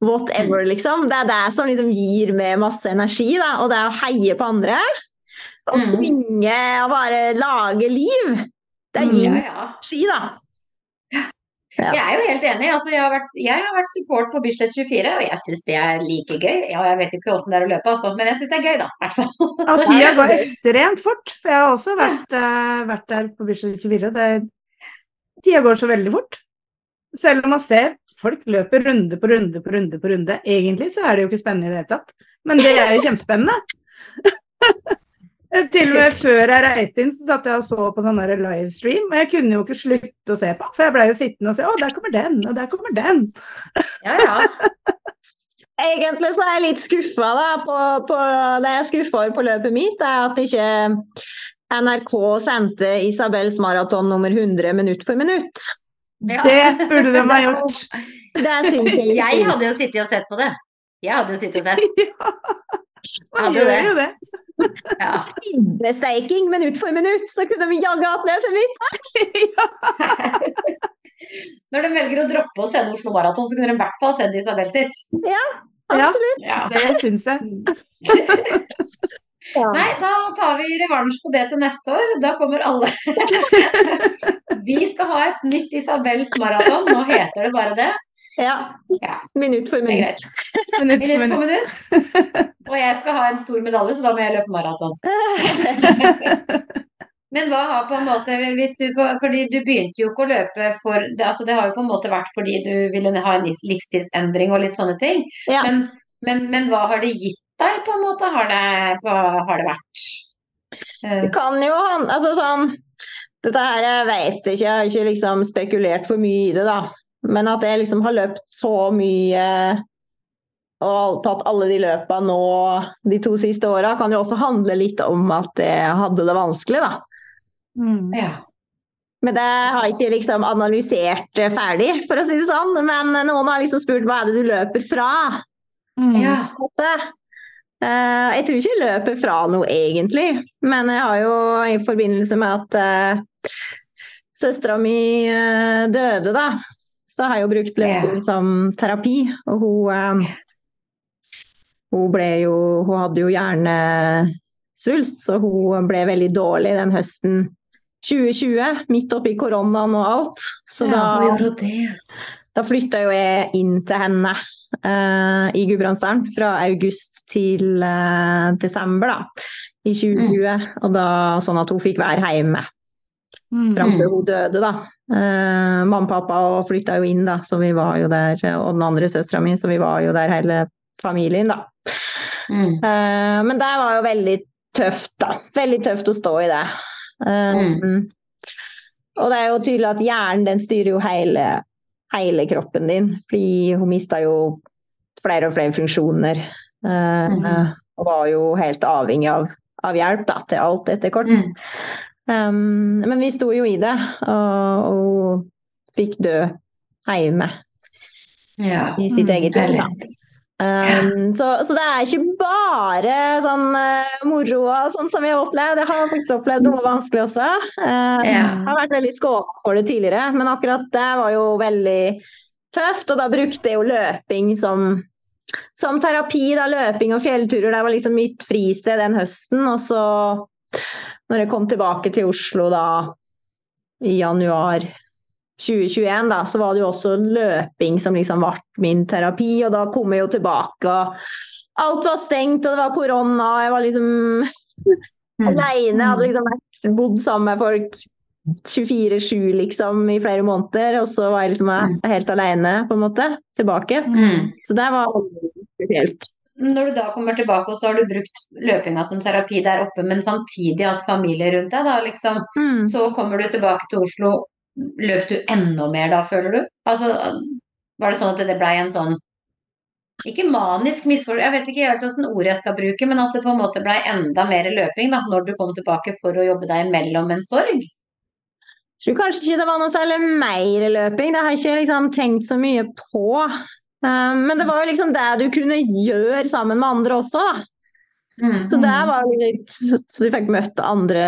Whatever, liksom. Det er det som liksom gir meg masse energi, da. Og det er å heie på andre. Og Mm. tvinge å bare lage liv. Det Mm. gir Ja, ja. energi, da. Ja. Jeg er jo helt enig. Altså, jeg, har vært, jeg har vært support på Bislett 24, og jeg syns det er like gøy. Ja, jeg vet ikke åssen det er å løpe, altså, men jeg syns det er gøy, da. I hvert fall. Ja, tida går ekstremt fort. For jeg har også vært, uh, vært der på Bislett 24. Det, tida går så veldig fort. Selv om man ser folk løper runde på runde på runde på runde. Egentlig så er det jo ikke spennende i det hele tatt. Men det er jo [LAUGHS] kjempespennende. [LAUGHS] Til og med før jeg reiste inn, så satt jeg og så på sånn livestream. Og jeg kunne jo ikke slutte å se på, for jeg blei jo sittende og se Å, der kommer den, og der kommer den. Ja, ja. Egentlig så er jeg litt skuffa da, på, på det jeg er skuffa over på løpet mitt, er at ikke NRK sendte Isabels maraton nummer 100 minutt for minutt. ja. Det burde de ha [LAUGHS] gjort. Det syns jeg Jeg hadde jo sittet og sett på det. Jeg hadde jo sittet og sett. [LAUGHS] Ja, man gjør jo det. Ja. Ribbesteiking minutt for minutt, så kunne vi jaggu hatt løpet mitt! [LAUGHS] Når de velger å droppe å sende Oslo Maraton, så kunne de i hvert fall sende Isabel sitt. Ja. Absolutt. Ja. Det syns jeg. Ja. Nei, da tar vi revansj på det til neste år. Da kommer alle. [LAUGHS] Vi skal ha et nytt Isabels maraton. Nå heter det bare det. Ja. Ja. Minutt for er minutt. Minutt for Minutt for minutt. minutt. Og jeg skal ha en stor medalje, så da må jeg løpe maraton. [LAUGHS] Men hva har på en måte hvis du, Fordi du begynte jo ikke å løpe for det, altså det har jo på en måte vært fordi du ville ha en livsstilsendring og litt sånne ting. Ja. Men, men, men hva har det gitt deg, på en måte? Har det, hva har det vært? Eh, Det kan jo ha Altså sånn Dette her jeg vet ikke, jeg har ikke liksom spekulert for mye i det, da. Men at jeg liksom har løpt så mye og tatt alle de løpa nå de to siste åra, kan jo også handle litt om at jeg hadde det vanskelig, da. Mm. ja. Men det har jeg ikke liksom analysert eh, ferdig, for å si det sånn. Men noen har liksom spurt hva er det du løper fra? Mm. ja. Eh, jeg tror ikke jeg løper fra noe egentlig, men jeg har jo i forbindelse med at uh, søstera mi eh, døde, da, så har jeg jo brukt løping yeah. som terapi. Og hun, eh, hun ble jo Hun hadde jo hjernesvulst, så hun ble veldig dårlig den høsten 2020, midt oppi koronaen og alt. Så Ja, da da flytta jo jeg inn til henne uh, i Gudbrandsdalen fra august til uh, desember da, i 2020. Og da, sånn at hun fikk være hjemme Mm. fram til hun døde. da. Eh, mamma og pappa flytta jo inn, da, så vi var jo der, og den andre søstera mi, så vi var jo der hele familien. da. Mm. Eh, men det var jo veldig tøft, da. Veldig tøft å stå i det. Eh, Og det er jo tydelig at hjernen den styrer jo hele, hele kroppen din. Fordi hun mista jo flere og flere funksjoner. eh, Mhm. Og var jo helt avhengig av, av hjelp da, til alt etter kort. Um, men vi sto jo i det, og, og fikk dø hjemme Ja. i sitt Mm, eget. Eller- Um, så, så det er ikke bare sånn uh, moro og sånn som jeg har opplevd. Jeg har faktisk opplevd noe vanskelig også. Uh, Ja. Har vært veldig skåna for det tidligere, men akkurat det var jo veldig tøft. Og da brukte jeg jo løping som, som terapi. Da. Løping og fjellturer det var liksom mitt fristed den høsten. Og så, når jeg kom tilbake til Oslo da i januar 2021, da, så var det jo også løping som liksom ble min terapi. Og da kom jeg jo tilbake, og alt var stengt, og det var korona, og jeg var liksom [LAUGHS] Mm. aleine. Hadde liksom bodd sammen med folk 24-7 liksom i flere måneder, og så var jeg liksom helt aleine, på en måte, tilbake. Mm. Så det var spesielt. Når du da kommer tilbake, og så har du brukt løpinga som terapi der oppe, men samtidig hatt familie rundt deg, da liksom, Mm. så kommer du tilbake til Oslo. Løp du enda mer da, føler du? Altså, var det sånn at det blei en sånn ikke manisk misforståelse, jeg vet ikke helt åssen ord jeg skal bruke, men at det på en måte blei enda mer løping da, når du kom tilbake for å jobbe deg imellom en sorg? Jeg tror kanskje ikke det var noe særlig mer løping, det har jeg ikke liksom tenkt så mye på. Um, men det var jo liksom det du kunne gjøre sammen med andre også, da. Mm. Så det var litt Så du fikk møtt andre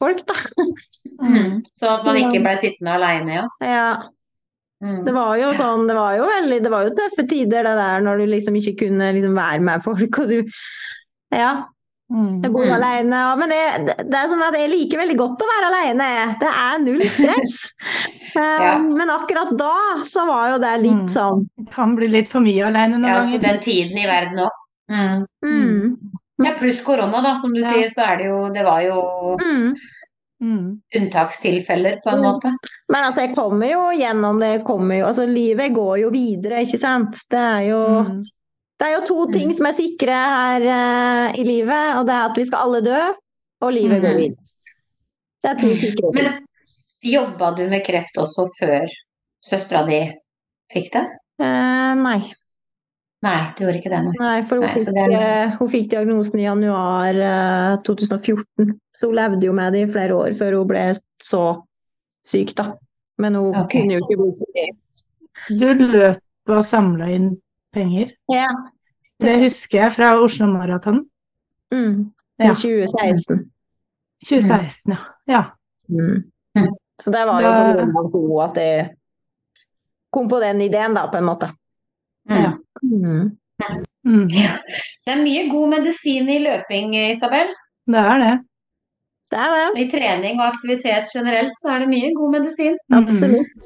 folk, da. Mm. Så at man ikke ble sittende aleine, ja. Ja. Mm. Det var jo sånn, det var jo veldig Det var jo tøffe tider, det der, når du liksom ikke kunne liksom være med folk, og du Ja. Mm. Jeg bor Mm. alene. Men det, det, det er sånn at jeg liker veldig godt å være alene. Det er null stress. [LAUGHS] Eh, Ja. Men akkurat da så var jo det litt Mm. sånn Det kan bli litt for mye alene noen Ja, så ganger. den tiden i verden òg. Mm. mm, Ja, pluss korona, da, som du Ja. sier, så er det jo Det var jo mm. Mm. unntakstilfeller, på en Mm. måte. Men altså, jeg kommer jo gjennom det. jeg Kommer jo, altså, livet går jo videre, ikke sant. Det er jo, Mm. Det er jo to ting som er sikre her uh, i livet, og det er at vi skal alle dø, og livet går Mhm. videre. Det er to sikre ting. Men jobba du med kreft også før søstera di fikk det? Uh, nei. Nei, du gjorde ikke det, nå? Nei, for hun, Nei, fikk, er- eh, hun fikk diagnosen i januar uh, 2014. Så hun levde jo med det i flere år før hun ble så syk, da. Men hun okay. kunne jo ikke bli syk. Du løp og samla inn penger. Ja. Det husker jeg fra Oslo Maraton Mm. I Ja. 2016. 2016, ja. ja. Mm. Mm. Så det var jo Da- på at jeg kom på den ideen, da, på en måte. Mm. Ja. Mm. Mm. Det er mye god medisin i løping, Isabel. Det er det. Det er det. I trening og aktivitet generelt så er det mye god medisin. Mm. Absolutt.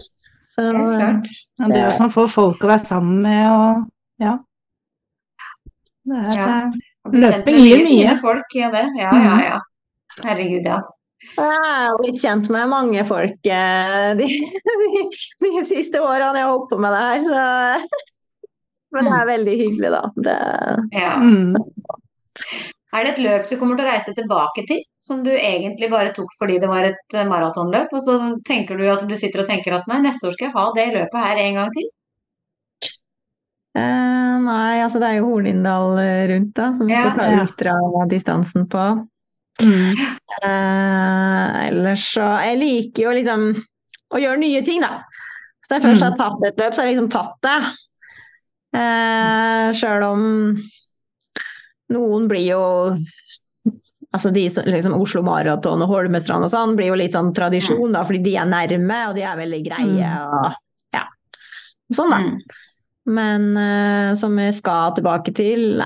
Så, er klart. Ja, det at man får folk å være sammen med og ja. Det er, Ja. Løping gir mye mye. folk, ja det. Ja, ja, ja. Herregud, ja. Jeg har blitt kjent med mange folk eh, de, de, [LAUGHS] de siste årene jeg har holdt på med det her, så Men det er veldig hyggelig, da. Det, Ja. Mm. Er det et løp du kommer til å reise tilbake til, som du egentlig bare tok fordi det var et maratonløp, og så tenker du at du sitter og tenker at nei, neste år skal jeg ha det løpet her en gang til? Eh, nei, altså det er jo Hornindal eh, rundt, da, som vi Ja, skal ta ja. ultradistansen på. Mm. Eh, ellers så Jeg liker jo liksom å gjøre nye ting, da. Så når jeg først Mm. har tatt et løp, så har jeg liksom tatt det. Uh, Sjøl om noen blir jo Altså de som liksom Oslo Maraton og Holmestrand og sånn blir jo litt sånn tradisjon, da, fordi de er nærme og de er veldig greie og ja. Sånn, da. Men uh, som vi skal tilbake til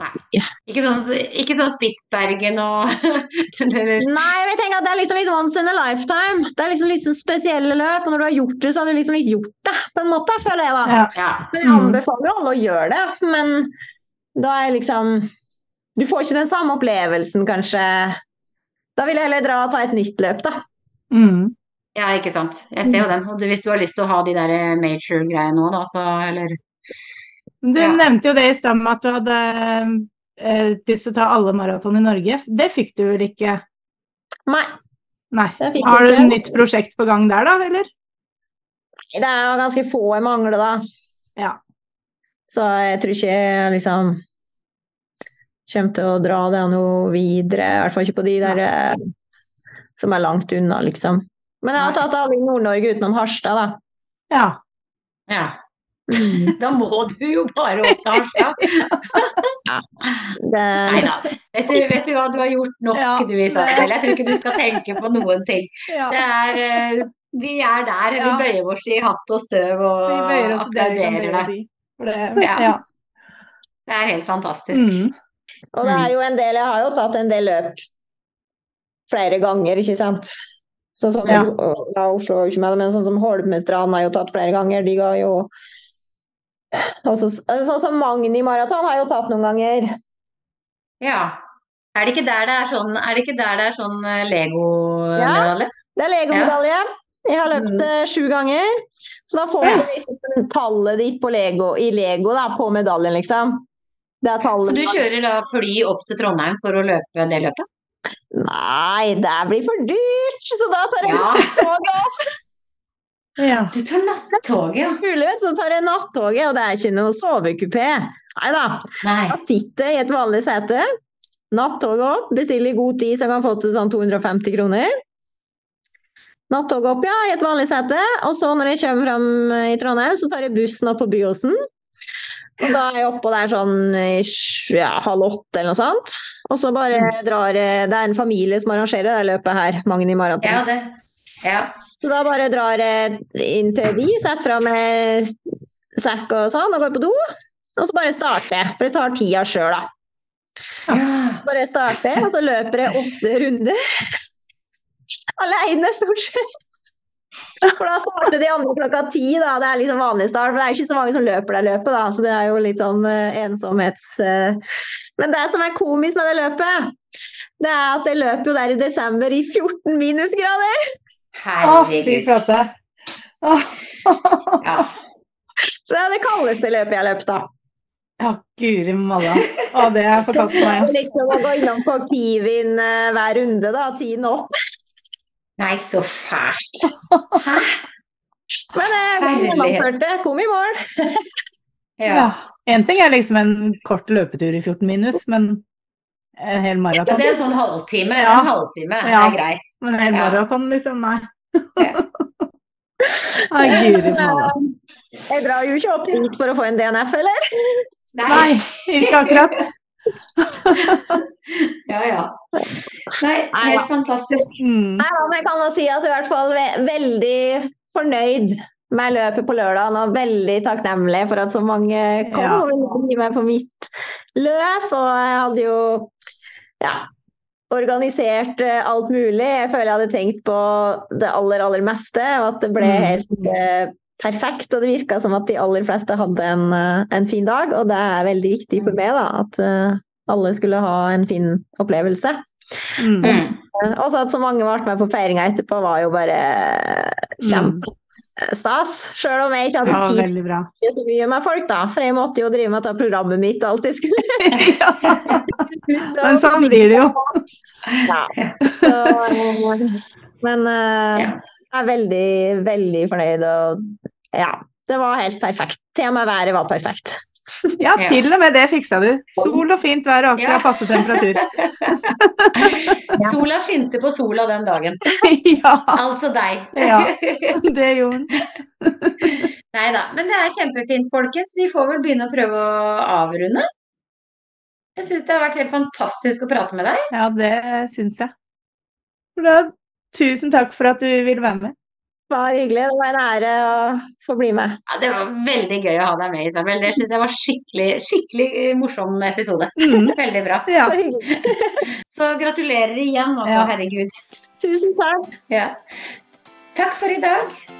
Nei. Ikke sånn, ikke sånn Spitsbergen og [LAUGHS] Nei, jeg tenker at det er liksom litt once in a lifetime. Det er liksom litt sånn spesielle løp, og når du har gjort det, så har du liksom ikke gjort det, på en måte, føler jeg da. Ja. Ja. Men jeg anbefaler alle å gjøre det, men da er liksom Du får ikke den samme opplevelsen, kanskje. Da vil jeg heller dra og ta et nytt løp, da. Mm. Ja, ikke sant. Jeg ser jo den. Og hvis du har lyst til å ha de der eh, major-greiene nå, da, så eller Du Ja. nevnte jo det i stad med at du hadde eh, lyst til å ta alle maraton i Norge. Det fikk du vel ikke? Nei, Nei. Har du et nytt prosjekt på gang der, da, eller? Det er jo ganske få jeg mangler, da. Ja. Så jeg tror ikke jeg liksom kommer til å dra det noe videre. I hvert fall ikke på de der ja. som er langt unna, liksom. Men jeg har tatt alle i Nord-Norge utenom Harstad, da. Ja. Ja. Mm. Da må du jo bare opp til Harstad. [LAUGHS] Det, Nei da. Vet du, vet du hva, du har gjort nok, Ja. du Isabel. Jeg tror ikke du skal tenke på noen ting. ja. Det er eh, Vi er der. Vi Ja. bøyer oss i hatt og støv og applauderer deg. Si. Ja. ja. Det er helt fantastisk. Mm. og det er jo en del Jeg har jo tatt en del løp flere ganger, ikke sant. Sånn som Ja. ja, Oslo var jo ikke med, men sånn som Holmestrand har jo tatt flere ganger. De ga jo også, Sånn som Magni Maraton har jo tatt noen ganger. Ja. Er det ikke der det er sånn, er det der det er sånn eh, Lego-medalje? Det er legomedalje. Jeg har løpt Mm. eh, sju ganger. Så da får du liksom tallet ditt på Lego, i Lego da, på medaljen, liksom. Det Så du kjører da fly opp til Trondheim for å løpe det løpet? Nei, det blir for dyrt! Så da tar jeg Ja. toget opp. ja. Du tar nattoget, ja. Mulighet, så tar jeg nattoget, og det er ikke noe sovekupé. Nei da. Da sitter jeg i et vanlig sete. Nattoget opp, bestiller i god tid så jeg kan få til sånn 250 kroner. Nattoget opp, ja, i et vanlig sete. Og så når jeg kommer fram i Trondheim, så tar jeg bussen opp på Byåsen. Og da er jeg oppå der sånn er sånn ja, halv åtte eller noe sånt. Og så bare drar jeg Det er en familie som arrangerer det løpet her, Magni Maraton. Ja, det. Ja. Så da bare drar jeg inn til de, setter fra meg sekk og sånn, og går på do. Og så bare starter jeg, for jeg tar tida sjøl, da. ja. Bare starter, og så løper jeg åtte runder. [LAUGHS] Aleine, stort sett. For da starter de andre klokka ti, da. Det er liksom vanlig start. Men det er ikke så mange som løper det løpet, da. Så det er jo litt sånn eh, ensomhets... eh. Men det som er komisk med det løpet, det er at jeg løper jo der i desember i 14 minusgrader. Å, fy Herregud. flate. Ja. Så det er det kaldeste løpet jeg har løpt, da. Ja, guri malla. Å, det er forkastet meg, ass. Liksom å gå innom på Kiwin eh, hver runde, da. Tiden opp. Nei, så fælt. Hæ? Men jeg gjennomførte. Kom i mål. [LAUGHS] Ja. Ja. En ting er liksom en kort løpetur i 14 minus, men en hel Ja, maraton det er en sånn halvtime. Ja. En halvtime Ja. er greit. Men en hel Ja. maraton, liksom, nei. Ja. [LAUGHS] Nei, guri malla. Jeg drar jo ikke opp dit for å få en DNF, eller? Nei, ikke akkurat. [LAUGHS] Ja, ja. Nei, helt fantastisk. Mm. Nei, men jeg kan si at jeg er i hvert fall ve veldig fornøyd med løpet på lørdag, og veldig takknemlig for at så mange kom Ja. og ville meg på mitt løp. Og jeg hadde jo ja, organisert eh, alt mulig. Jeg føler jeg hadde tenkt på det aller, aller meste, og at det ble Mm. helt eh, perfekt. Og det virka som at de aller fleste hadde en, eh, en fin dag, og det er veldig viktig for meg da, at eh, alle skulle ha en fin opplevelse. Mm. Mm. Og så at så mange ble med på feiringa etterpå, var jo bare kjempestas. Selv om jeg ikke Det hadde var tid bra. til så mye med folk, da. For jeg måtte jo drive med dette programmet mitt alltid skulle [LAUGHS] [LAUGHS] ja, men sånn blir det jo. Ja. Så, men uh, jeg er veldig, veldig fornøyd. Og ja, det var helt perfekt. Til og med været var perfekt. [LAUGHS] Ja, til og med det fiksa du. Sol og fint vær og Ja. akkurat passe temperatur. [LAUGHS] Sola skinte på sola den dagen. [LAUGHS] ja, Altså deg. Ja. det gjorde den. Nei da. Men det er kjempefint, folkens. Vi får vel begynne å prøve å avrunde. Jeg syns det har vært helt fantastisk å prate med deg. Ja, det syns jeg. Da, tusen takk for at du ville være med. Bare hyggelig. Det var en ære å få bli med. Ja, det var veldig gøy å ha deg med, Isabel. Det syns jeg var skikkelig, skikkelig eh, morsom episode. [LAUGHS] Mm. Veldig bra. Ja. Så. Gratulerer igjen, altså. Ja. Herregud. Tusen takk. Ja. Takk for i dag.